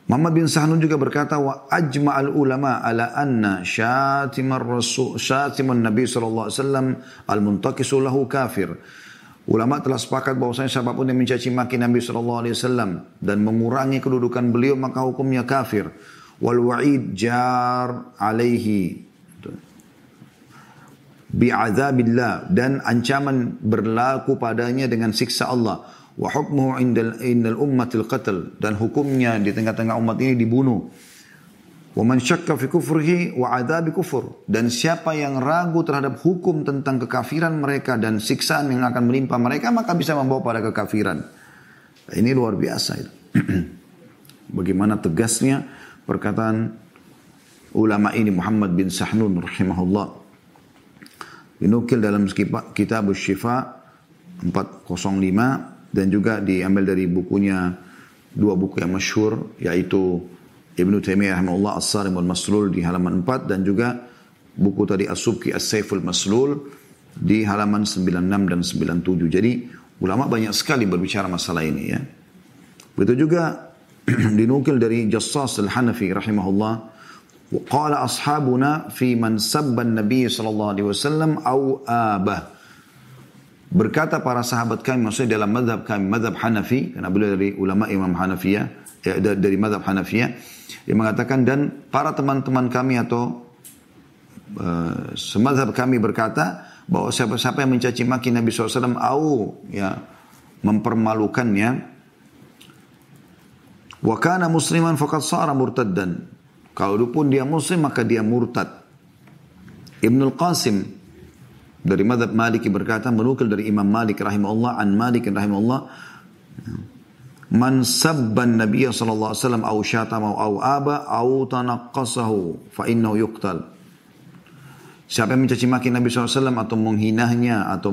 Muhammad bin Sahnun juga berkata wa ajma al ulama ala anna syatimar rasul syatimun nabi sallallahu alaihi wasallam al muntakisu lahu kafir. Ulama telah sepakat bahwasanya siapa pun yang mencaci maki Nabi sallallahu alaihi wasallam dan mengurangi kedudukan beliau maka hukumnya kafir. Wal wa'id jar alaihi bi'adzabillah dan ancaman berlaku padanya dengan siksa Allah. Wa hukmuhu indal indal ummatil qatl dan hukumnya di tengah-tengah umat ini dibunuh. Wa man syakka fi kufrihi wa adzabi kufur. Dan siapa yang ragu terhadap hukum tentang kekafiran mereka dan siksaan yang akan menimpa mereka maka bisa membawa pada kekafiran. Ini luar biasa itu. Bagaimana tegasnya perkataan ulama ini Muhammad bin Sahnun rahimahullah dinukil dalam kitab Syifa 405 dan juga diambil dari bukunya dua buku yang masyhur yaitu Ibnu Taimiyah rahimahullah As-Sarim wal Maslul di halaman 4 dan juga buku tadi As-Subki As-Saiful Maslul di halaman 96 dan 97. Jadi ulama banyak sekali berbicara masalah ini ya. Begitu juga dinukil dari Jassas Al-Hanafi rahimahullah وقال أصحابنا في من سب النبي صلى الله عليه وسلم أو آبه Berkata para sahabat kami, maksudnya dalam madhab kami, madhab Hanafi, karena beliau dari ulama Imam Hanafiyah, ya, dari madhab Hanafiyah, dia mengatakan, dan para teman-teman kami atau uh, semazhab kami berkata bahwa siapa-siapa yang mencaci maki Nabi SAW au ya mempermalukannya wa kana musliman faqad sara murtaddan kalau pun dia muslim maka dia murtad Ibnu Qasim dari madhab Maliki berkata menukil dari Imam Malik rahimahullah an Malik rahimahullah Man sabban Nabi sallallahu alaihi wasallam au syatama au aba au tanaqqasahu fa innahu yuqtal. Siapa yang mencaci maki Nabi SAW atau menghinanya atau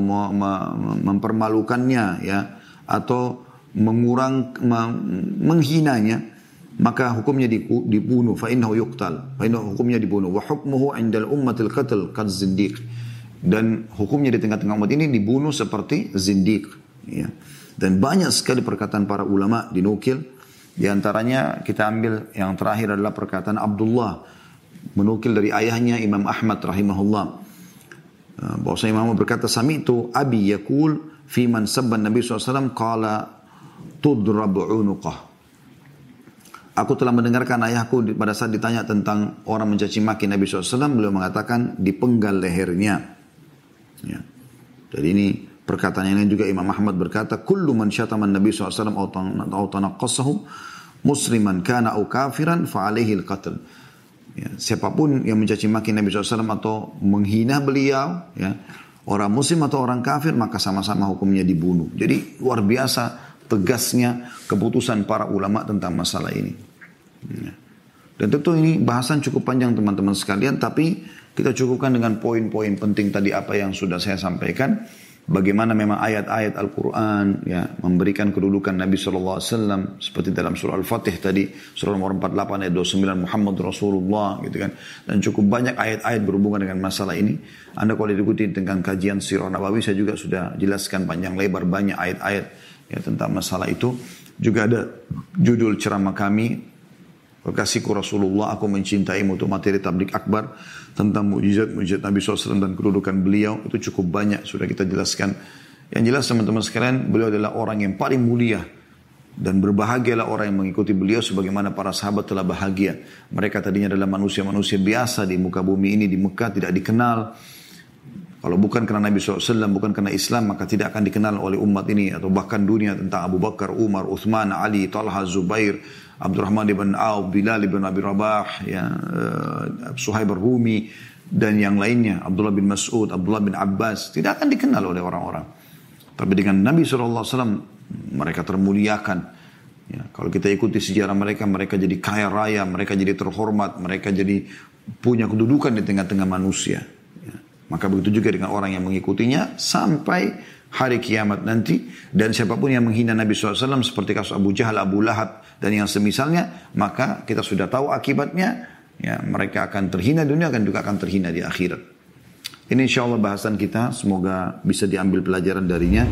mempermalukannya ya atau mengurang menghinanya maka hukumnya dibunuh fa innahu yuqtal fa innahu hukumnya dibunuh wa hukmuhu indal ummatil qatl kad zindiq dan hukumnya di tengah-tengah umat ini dibunuh seperti zindiq ya dan banyak sekali perkataan para ulama dinukil. Di antaranya kita ambil yang terakhir adalah perkataan Abdullah. Menukil dari ayahnya Imam Ahmad rahimahullah. Uh, bahwasanya Imam berkata, Sami itu abi yakul fi man sabban Nabi SAW qala tudrab unuqah. Aku telah mendengarkan ayahku pada saat ditanya tentang orang mencaci maki Nabi SAW, beliau mengatakan dipenggal lehernya. Ya. Jadi ini Perkataan yang lain juga Imam Ahmad berkata, "Kullu man syatama Nabi SAW atau musliman kana au kafiran fa alaihi al-qatl." Ya, siapa pun yang mencaci maki Nabi SAW atau menghina beliau, ya, orang muslim atau orang kafir, maka sama-sama hukumnya dibunuh. Jadi luar biasa tegasnya keputusan para ulama tentang masalah ini. Ya. Dan tentu ini bahasan cukup panjang teman-teman sekalian, tapi kita cukupkan dengan poin-poin penting tadi apa yang sudah saya sampaikan bagaimana memang ayat-ayat Al-Quran ya memberikan kedudukan Nabi SAW seperti dalam surah Al-Fatih tadi surah nomor 48 ayat 29 Muhammad Rasulullah gitu kan dan cukup banyak ayat-ayat berhubungan dengan masalah ini Anda kalau diikuti dengan kajian Sirah Nabawi saya juga sudah jelaskan panjang lebar banyak ayat-ayat ya tentang masalah itu juga ada judul ceramah kami Kekasihku Rasulullah, aku mencintaimu untuk materi tablik akbar tentang mujizat-mujizat Nabi SAW dan kedudukan beliau itu cukup banyak sudah kita jelaskan. Yang jelas teman-teman sekalian, beliau adalah orang yang paling mulia dan berbahagialah orang yang mengikuti beliau sebagaimana para sahabat telah bahagia. Mereka tadinya adalah manusia-manusia biasa di muka bumi ini di Mekah tidak dikenal. Kalau bukan karena Nabi SAW, bukan karena Islam, maka tidak akan dikenal oleh umat ini atau bahkan dunia tentang Abu Bakar, Umar, Uthman, Ali, Talha, Zubair, Abdurrahman ibn Auf, Bilal ibn Abi Rabah, ya, uh, Suhaib rumi dan yang lainnya, Abdullah bin Mas'ud, Abdullah bin Abbas, tidak akan dikenal oleh orang-orang. Tapi dengan Nabi SAW, mereka termuliakan. Ya, kalau kita ikuti sejarah mereka, mereka jadi kaya raya, mereka jadi terhormat, mereka jadi punya kedudukan di tengah-tengah manusia. Maka begitu juga dengan orang yang mengikutinya sampai hari kiamat nanti dan siapa pun yang menghina Nabi SAW seperti kasus Abu Jahal, Abu Lahab dan yang semisalnya maka kita sudah tahu akibatnya ya mereka akan terhina dunia akan juga akan terhina di akhirat. Ini insya Allah bahasan kita semoga bisa diambil pelajaran darinya.